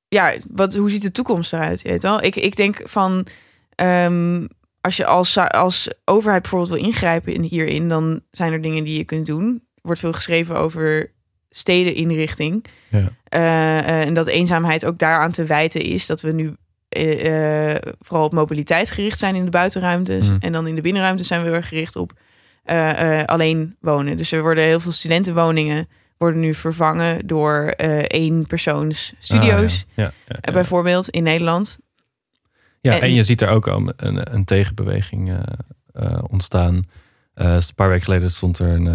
ja, wat, hoe ziet de toekomst eruit? Je Weet wel? Ik, ik denk van ehm, als je als, als overheid bijvoorbeeld wil ingrijpen in, hierin, dan zijn er dingen die je kunt doen. Er wordt veel geschreven over stedeninrichting. Ja. Eh, eh, en dat eenzaamheid ook daaraan te wijten is dat we nu eh, vooral op mobiliteit gericht zijn in de buitenruimtes. Mhm. En dan in de binnenruimtes zijn we erg gericht op alleen wonen. Dus er worden heel veel studentenwoningen worden nu vervangen door eh éénpersoons studio's. Ah, ja. Ja. Bijvoorbeeld in Nederland. Ja, En- en je ziet er ook al een, een tegenbeweging ontstaan. Eh, een paar weken geleden stond er een,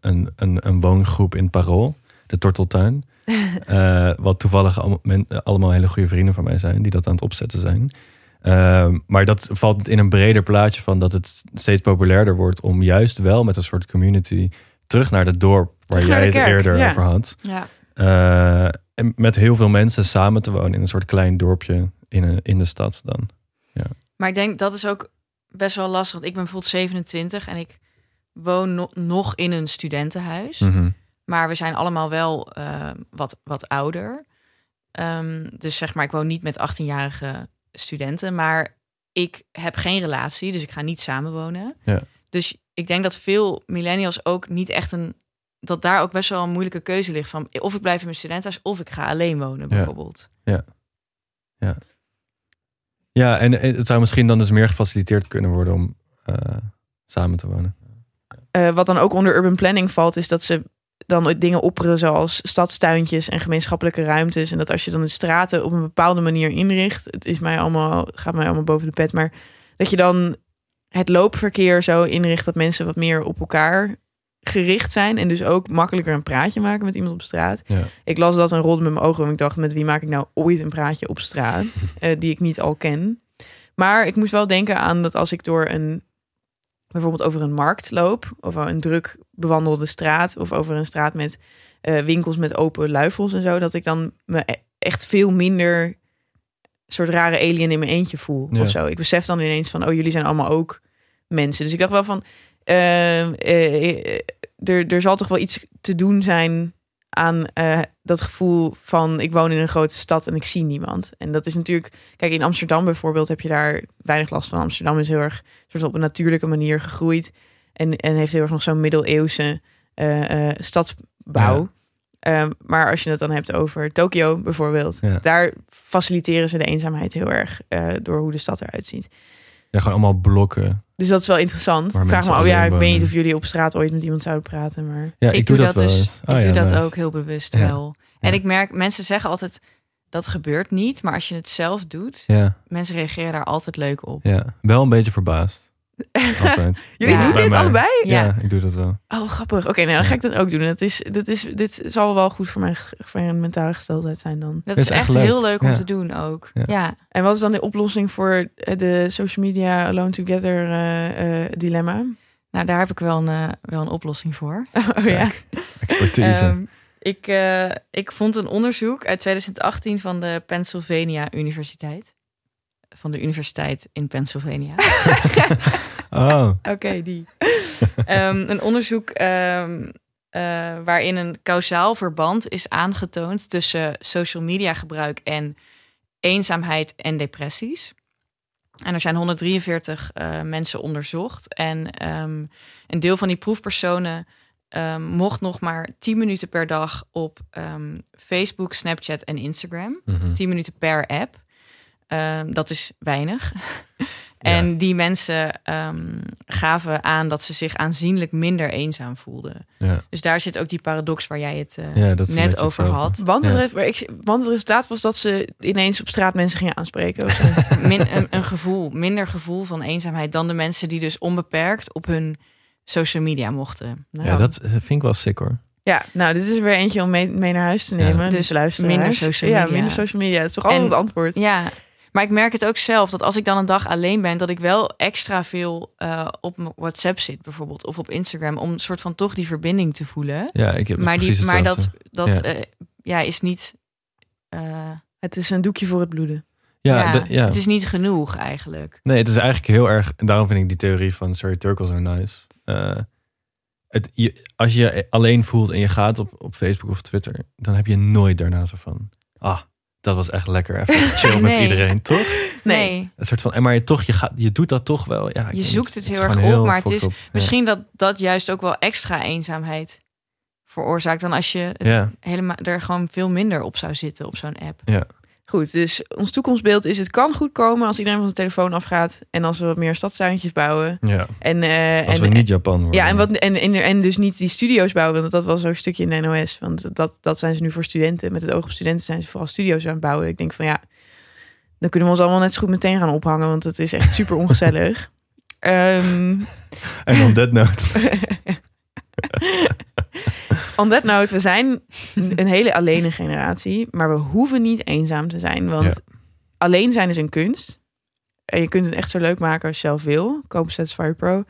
een, een, een woongroep in Parool, de Torteltuin. Eh, wat toevallig allemaal, men- allemaal hele goede vrienden van mij zijn, die dat aan het opzetten zijn. Ehm, maar dat valt in een breder plaatje van dat het steeds populairder wordt om juist wel met een soort community terug naar het dorp waar Terug jij het kerk, eerder ja. over had. Ja. Eh, en met heel veel mensen samen te wonen in een soort klein dorpje in, een, in de stad dan. Maar ik denk dat is ook best wel lastig. Want ik ben bijvoorbeeld 27 en ik woon no- nog in een studentenhuis. Mhm. Maar we zijn allemaal wel eh, wat, wat ouder. Ehm, dus zeg maar, ik woon niet met 18-jarige studenten. Maar ik heb geen relatie, dus ik ga niet samenwonen. Ja. Dus ik denk dat veel millennials ook niet echt een... Dat daar ook best wel een moeilijke keuze ligt van... of ik blijf in mijn studentenhuis of ik ga alleen wonen bijvoorbeeld. Ja, en het zou misschien dan dus meer gefaciliteerd kunnen worden om eh, samen te wonen. Eh, wat dan ook onder urban planning valt, is dat ze dan ooit dingen opperen zoals stadstuintjes en gemeenschappelijke ruimtes. En dat als je dan de straten op een bepaalde manier inricht, het is mij allemaal, gaat mij allemaal boven de pet, maar dat je dan het loopverkeer zo inricht dat mensen wat meer op elkaar gericht zijn en dus ook makkelijker een praatje maken met iemand op straat. Ja. Ik las dat en rolde met mijn ogen en ik dacht, met wie maak ik nou ooit een praatje op straat eh, die ik niet al ken? Maar ik moest wel denken aan dat als ik door een bijvoorbeeld over een markt loop, of een druk bewandelde straat, of over een straat met eh, winkels met open luifels en zo, dat ik dan me e- echt veel minder soort rare alien in mijn eentje voel Ja. of zo. Ik besef dan ineens van, oh, jullie zijn allemaal ook mensen. Dus ik dacht wel van, eh, eh, er, er zal toch wel iets te doen zijn aan eh, dat gevoel van ik woon in een grote stad en ik zie niemand. En dat is natuurlijk, kijk, in Amsterdam bijvoorbeeld heb je daar weinig last van. Amsterdam is heel erg soort op een natuurlijke manier gegroeid en, en heeft heel erg nog zo'n middeleeuwse eh, eh, stadsbouw. Ja. Ehm, maar als je het dan hebt over Tokio bijvoorbeeld, Ja. daar faciliteren ze de eenzaamheid heel erg door hoe de stad eruit ziet. Ja, gewoon allemaal blokken. Dus dat is wel interessant. Ik vraag me, oh ja, ik weet niet of jullie op straat ooit met iemand zouden praten, maar Ja, ik, doe dat, wel dus. eens. ik Oh, doe dat ook heel bewust Ja. wel. En Ja. ik merk, mensen zeggen altijd dat gebeurt niet, maar als je het zelf doet, Ja, mensen reageren daar altijd leuk op. ja, wel een beetje verbaasd. Altijd. jullie Ja. doen dit mij. allebei? Ja. Ja. ik doe dat wel. Oh, grappig. Oké, nou dan ga ik dat ook doen. Dat is, dat is, dit zal wel goed voor mijn, voor mijn mentale gesteldheid zijn dan. Dat Is is echt leuk. heel leuk om Ja. te doen ook. Ja. Ja. En wat is dan de oplossing voor de social media alone together eh, eh, dilemma? nou daar heb ik wel een, eh, wel een oplossing voor. Oh ja. Expertise. Ehm, ik, eh, ik vond een onderzoek uit 2018 van de Pennsylvania Universiteit. Van de universiteit in Pennsylvania. oh, Oké, die. Ehm, een onderzoek ehm, eh, waarin een kausaal verband is aangetoond tussen social media gebruik en eenzaamheid en depressies. En er zijn 143 eh, mensen onderzocht. En ehm, een deel van die proefpersonen ehm, mocht nog maar 10 minuten per dag op ehm, Facebook, Snapchat en Instagram. mhm. 10 minuten per app. Ehm, dat is weinig. en die mensen ehm, gaven aan dat ze zich aanzienlijk minder eenzaam voelden. ja. Dus daar zit ook die paradox waar jij het eh, Ja, dat is een net over hetzelfde. had. Want, het, Ja. ik- want het resultaat was dat ze ineens op straat mensen gingen aanspreken. of zo. Min, een, een gevoel, minder gevoel van eenzaamheid dan de mensen die dus onbeperkt op hun social media mochten. Nou, ja, dat eh, vind ik wel sick hoor. ja, nou, dit is er weer eentje om mee, mee naar huis te nemen. Ja. Dus luisteraars. minder social Ja, media. minder social media. Het is toch altijd het antwoord. Ja, maar ik merk het ook zelf dat als ik dan een dag alleen ben, dat ik wel extra veel eh, op mijn WhatsApp zit, bijvoorbeeld, of op Instagram, om een soort van toch die verbinding te voelen. Ja, ik heb maar die, maar dat, dat Ja. ja. ja, is niet. eh, Het is een doekje voor het bloeden. Ja, ja, de- ja. Het is niet genoeg eigenlijk. Nee, het is eigenlijk heel erg. En daarom vind ik die theorie van Sorry Turkel zo nice. Eh, het, je, als je je alleen voelt en je gaat op, op Facebook of Twitter, dan heb je nooit daarna zo van. Ah, dat was echt lekker. Even chill met iedereen, toch? Nee. Een soort van. En maar je, toch, je, gaat, je doet dat toch wel. Ja, Je zoekt het heel erg op, maar het is. Ja. Misschien dat dat juist ook wel extra eenzaamheid veroorzaakt dan als je Ja, helemaal er gewoon veel minder op zou zitten op zo'n app. Goed, dus ons toekomstbeeld is: het kan goed komen als iedereen van zijn telefoon afgaat. En als we wat meer stadstuintjes bouwen. ja. En, eh, Als en, we niet Japan worden. Ja, en, wat, en, en, en dus niet die studio's bouwen, want dat was zo'n stukje in de NOS. Want dat, dat zijn ze nu voor studenten. Met het oog op studenten zijn ze vooral studio's aan het bouwen. Ik denk van ja, dan kunnen we ons allemaal net zo goed meteen gaan ophangen, want het is echt super ongezellig. Ehm, En on that note. On that note, we zijn een hele allene generatie, maar we hoeven niet eenzaam te zijn, want alleen zijn is een kunst. En je kunt het echt zo leuk maken als je zelf wil. Koop Satisfyer Pro.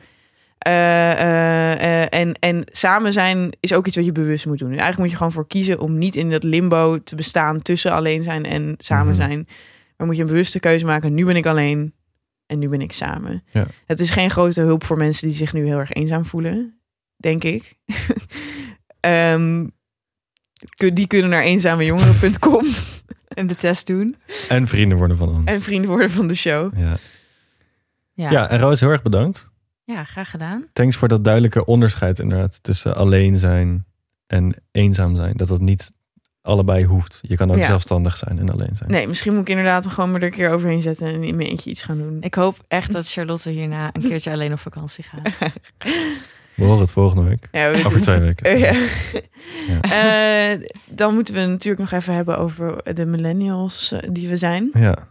Eh, eh, en, en samen zijn is ook iets wat je bewust moet doen. Dus eigenlijk moet je gewoon voor kiezen om niet in dat limbo te bestaan tussen alleen zijn en samen Mhm. zijn. Maar moet je een bewuste keuze maken. Nu ben ik alleen en nu ben ik samen. Ja. Het is geen grote hulp voor mensen die zich nu heel erg eenzaam voelen, denk ik. Ehm, kun- die kunnen naar eenzamejongeren.com En de test doen. En vrienden worden van ons. en vrienden worden van de show. Ja. Ja, ja, en Roos, heel erg bedankt. ja graag gedaan. Thanks voor dat duidelijke onderscheid inderdaad tussen alleen zijn en eenzaam zijn. Dat dat niet allebei hoeft. Je kan ook Ja. zelfstandig zijn en alleen zijn. Nee, misschien moet ik inderdaad gewoon maar er een keer overheen zetten en in mijn eentje iets gaan doen. Ik hoop echt dat Charlotte hierna een keertje alleen op vakantie gaat. We horen het volgende week. Ja, we- Over twee weken. Ja. Ja. Eh, dan moeten we natuurlijk nog even hebben over de millennials eh, die we zijn. Ja.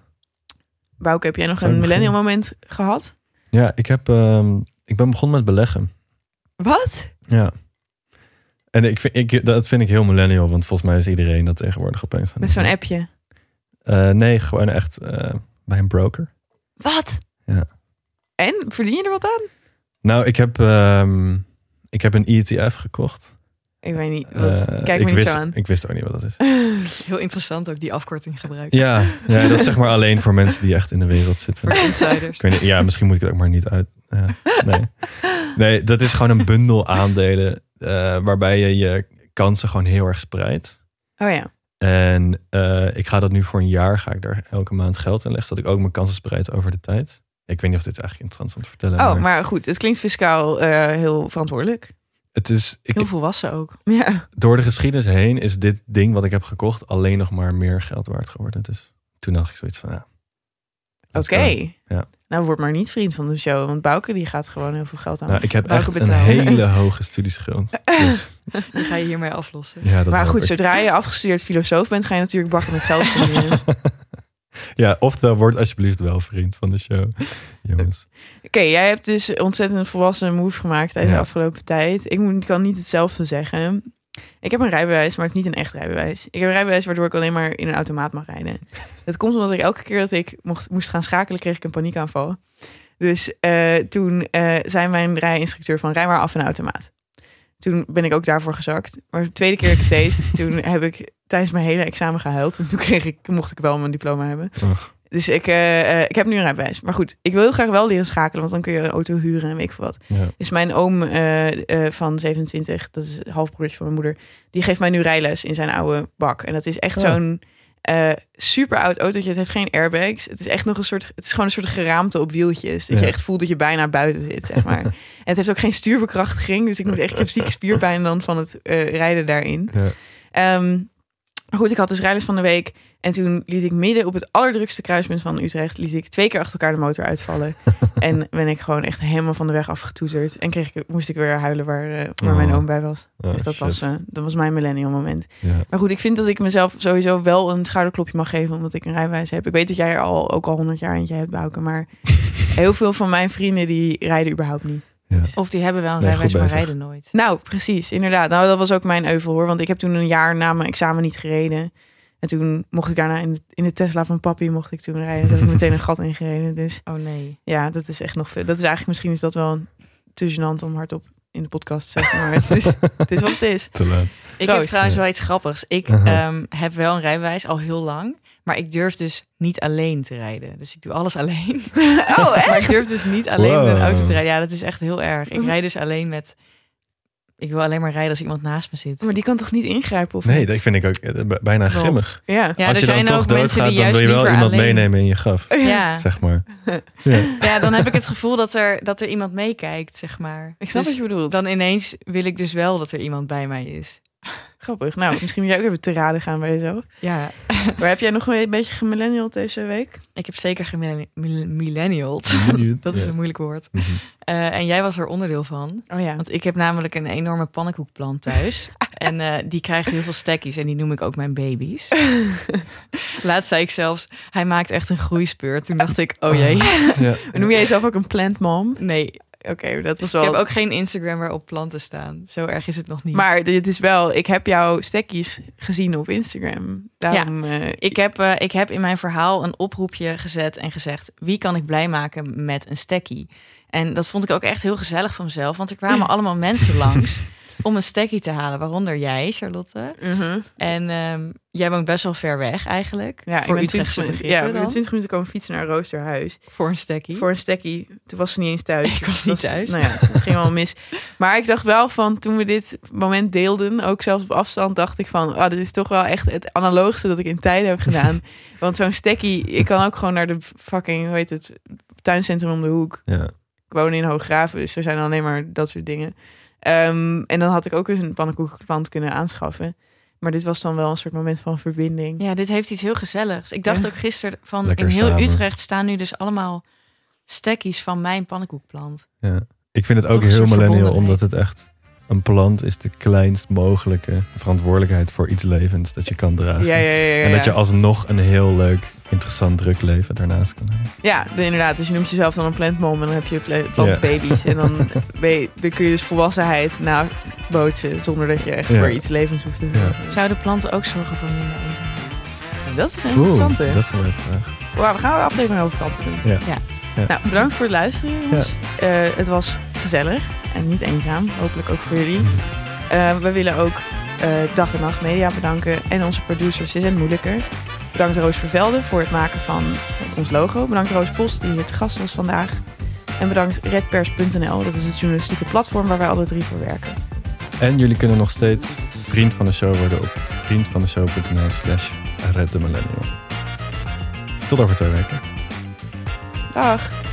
Bouke, heb jij nog Zou een millennial beginnen? moment gehad? Ja, ik, heb, ehm, ik ben begonnen met beleggen. Wat? Ja. En ik vind, ik, dat vind ik heel millennial, want volgens mij is iedereen dat tegenwoordig opeens Met zo'n appje. Eh, nee, gewoon echt bij een broker. Wat? Ja. En? Verdien je er wat aan? Nou, ik heb, ehm, ik heb een ETF gekocht. Ik weet niet. Wat? Eh, Kijk ik me niet wist, zo aan. Ik wist ook niet wat dat is. Heel interessant ook die afkorting gebruiken. Ja, ja, dat is zeg maar alleen voor mensen die echt in de wereld zitten. Voor insiders. Niet, ja, misschien moet ik het ook maar niet uit. ja, nee. nee, dat is gewoon een bundel aandelen eh, waarbij je je kansen gewoon heel erg spreidt. Oh ja. En eh, ik ga dat nu voor een jaar, ga ik daar elke maand geld in leggen, zodat ik ook mijn kansen spreid over de tijd. Ik weet niet of dit eigenlijk interessant is om te vertellen. Oh, maar goed. Het klinkt fiscaal eh, heel verantwoordelijk. het is, ik, Heel volwassen ook. Ja. door de geschiedenis heen is dit ding wat ik heb gekocht alleen nog maar meer geld waard geworden. Dus toen dacht ik zoiets van, ja. Oké. Ja. Nou, word maar niet vriend van de show. Want Bouke die gaat gewoon heel veel geld aan. Nou, ik heb Bouke echt een hele hoge studieschuld. Dus, Die ga je hiermee aflossen. ja, dat maar goed, ik. zodra je afgestudeerd filosoof bent, ga je natuurlijk bakken met geld verdienen. Ja, oftewel, word alsjeblieft wel vriend van de show. Jongens. Oké, jij hebt dus ontzettend volwassen move gemaakt tijdens Ja. de afgelopen tijd. Ik kan niet hetzelfde zeggen. Ik heb een rijbewijs, maar het is niet een echt rijbewijs. Ik heb een rijbewijs waardoor ik alleen maar in een automaat mag rijden. Dat komt omdat ik elke keer dat ik mocht, moest gaan schakelen, kreeg ik een paniekaanval. Dus eh, toen eh, zei mijn rijinstructeur van rij maar af in een automaat. Toen ben ik ook daarvoor gezakt. Maar de tweede keer dat ik het deed, toen heb ik tijdens mijn hele examen gehuild. En toen kreeg ik, mocht ik wel mijn diploma hebben. Dus ik, eh, eh, ik heb nu een rijbewijs. Maar goed, ik wil heel graag wel leren schakelen, want dan kun je een auto huren en weet ik veel wat. ja. Dus mijn oom eh, van 27, dat is halfbroertje van mijn moeder, die geeft mij nu rijles in zijn oude bak. En dat is echt Oh. zo'n super oud autootje. Het heeft geen airbags. Het is echt nog een soort, het is gewoon een soort geraamte op wieltjes. Dat je echt voelt dat je bijna buiten zit, zeg maar. en het heeft ook geen stuurbekrachtiging, dus ik moet echt, ik heb zieke spierpijn dan van het rijden daarin. Ja. Maar goed, ik had dus rijles van de week. En toen liet ik midden op het allerdrukste kruispunt van Utrecht... liet ik twee keer achter elkaar de motor uitvallen. en ben ik gewoon echt helemaal van de weg afgetoeterd. En kreeg ik, moest ik weer huilen waar, eh, waar mijn Oh. oom bij was. Oh, dus dat shit. was, eh, dat was mijn millennial moment. Maar goed, ik vind dat ik mezelf sowieso wel een schouderklopje mag geven... omdat ik een rijbewijs heb. Ik weet dat jij er al, ook al honderd jaar eentje hebt, Bouke. Maar heel veel van mijn vrienden die rijden überhaupt niet. Ja. Of die hebben wel een Nee, rijbewijs, maar rijden nooit. Nou, precies, inderdaad. Nou, dat was ook mijn euvel hoor. Want ik heb toen een jaar na mijn examen niet gereden. En toen mocht ik daarna in de, in de Tesla van papi mocht ik toen rijden. Toen heb ik meteen een gat ingereden. Dus Oh nee. ja, dat is echt nog veel. Dat is eigenlijk misschien is dat wel een, te gênant om hardop in de podcast te zeggen. Maar het is, het is wat het is. Te laat. Ik Roos. heb trouwens wel iets grappigs. Ik ehm, heb wel een rijbewijs al heel lang. Maar ik durf dus niet alleen te rijden. Dus ik doe alles alleen. Oh, echt? Maar ik durf dus niet alleen met een auto te rijden. Ja, dat is echt heel erg. Ik rijd dus alleen met... Ik wil alleen maar rijden als iemand naast me zit. Maar die kan toch niet ingrijpen? Of Nee, niet? dat vind ik ook eh, bijna Klopt. grimmig. Ja. Ja, Als er je dan zijn toch doodgaat, die dan juist wil je wel iemand alleen... meenemen in je graf, Ja. zeg maar. Ja. ja, dan heb ik het gevoel dat er, dat er iemand meekijkt, zeg maar. Ik snap Dus wat je bedoelt. Dan ineens wil ik dus wel dat er iemand bij mij is. Grappig. Nou, misschien moet jij ook even te raden gaan bij jezelf. Ja, Maar heb jij nog een beetje gemillennial deze week? ik heb zeker gemillennialed. Dat is Ja. een moeilijk woord. Mhm. Eh, en jij was er onderdeel van. Oh ja. Want ik heb namelijk een enorme pannenkoekplant thuis. en eh, die krijgt heel veel stekkies. En die noem ik ook mijn baby's. Laatst zei ik zelfs, hij maakt echt een groeispeur. Toen dacht ik, oh jee. Ja. Noem jij jezelf ook een plant mom? Nee, oké, dat was Ik wel... heb ook geen Instagram waarop planten staan. Zo erg is het nog niet. Maar dit is wel... Ik heb jouw stekkies gezien op Instagram. Daarom... eh, ik heb, eh, ik heb in mijn verhaal een oproepje gezet en gezegd... wie kan ik blij maken met een stekkie? En dat vond ik ook echt heel gezellig van mezelf. Want er kwamen allemaal mensen langs om een stekkie te halen. Waaronder jij, Charlotte. mhm. En ehm, jij woont best wel ver weg eigenlijk. Ja, ik voor ben 20 Utrechtse minuten, ja, ik dan. 20 minuten komen fietsen naar Roosterhuis. Voor een stekkie. Voor een stekkie. Toen was ze niet eens thuis. Ik was niet thuis. Nou ja, het ging wel mis. Maar ik dacht wel van, toen we dit moment deelden, ook zelfs op afstand, dacht ik van, oh, dit is toch wel echt het analoogste dat ik in tijden heb gedaan. Want zo'n stekkie, ik kan ook gewoon naar de fucking, hoe heet het, tuincentrum om de hoek. Ja. Ik woon in Hooggraven, dus er zijn alleen maar dat soort dingen. Ehm, en dan had ik ook eens een pannenkoekenplant kunnen aanschaffen. Maar dit was dan wel een soort moment van verbinding. Ja, dit heeft iets heel gezelligs. Ik dacht Ja. ook gisteren van Lekker in heel samen. Utrecht staan nu dus allemaal stekkies van mijn pannenkoekplant. Ja. Ik vind het ook heel millennial, omdat het echt... Een plant is de kleinst mogelijke verantwoordelijkheid voor iets levends dat je kan dragen. Ja, ja, ja. ja, En dat je alsnog een heel leuk, interessant, druk leven daarnaast kan hebben. Ja, de- inderdaad. Dus je noemt jezelf dan een plantmom en dan heb je pla- plantbaby's. En dan, ben je, dan kun je dus volwassenheid nabootsen zonder dat je echt Ja. voor iets levens hoeft te doen. Zouden planten ook zorgen voor minder eenzaamheid? Dat is een interessante. dat is een leuke vraag. We gaan een aflevering over planten doen. Ja. Ja. Nou, bedankt voor het luisteren, jongens. Eh, het was gezellig en niet eenzaam. Hopelijk ook voor jullie. Eh, we willen ook eh, Dag en Nacht Media bedanken. En onze producers, ze zijn moeilijker. Bedankt Roos Vervelde voor het maken van ons logo. Bedankt Roos Post, die hier te gast was vandaag. En bedankt redpers.nl. Dat is het journalistieke platform waar wij alle drie voor werken. En jullie kunnen nog steeds vriend van de show worden op vriendvandeshow.nl slash Red de Millennial. Tot over twee weken. Dag!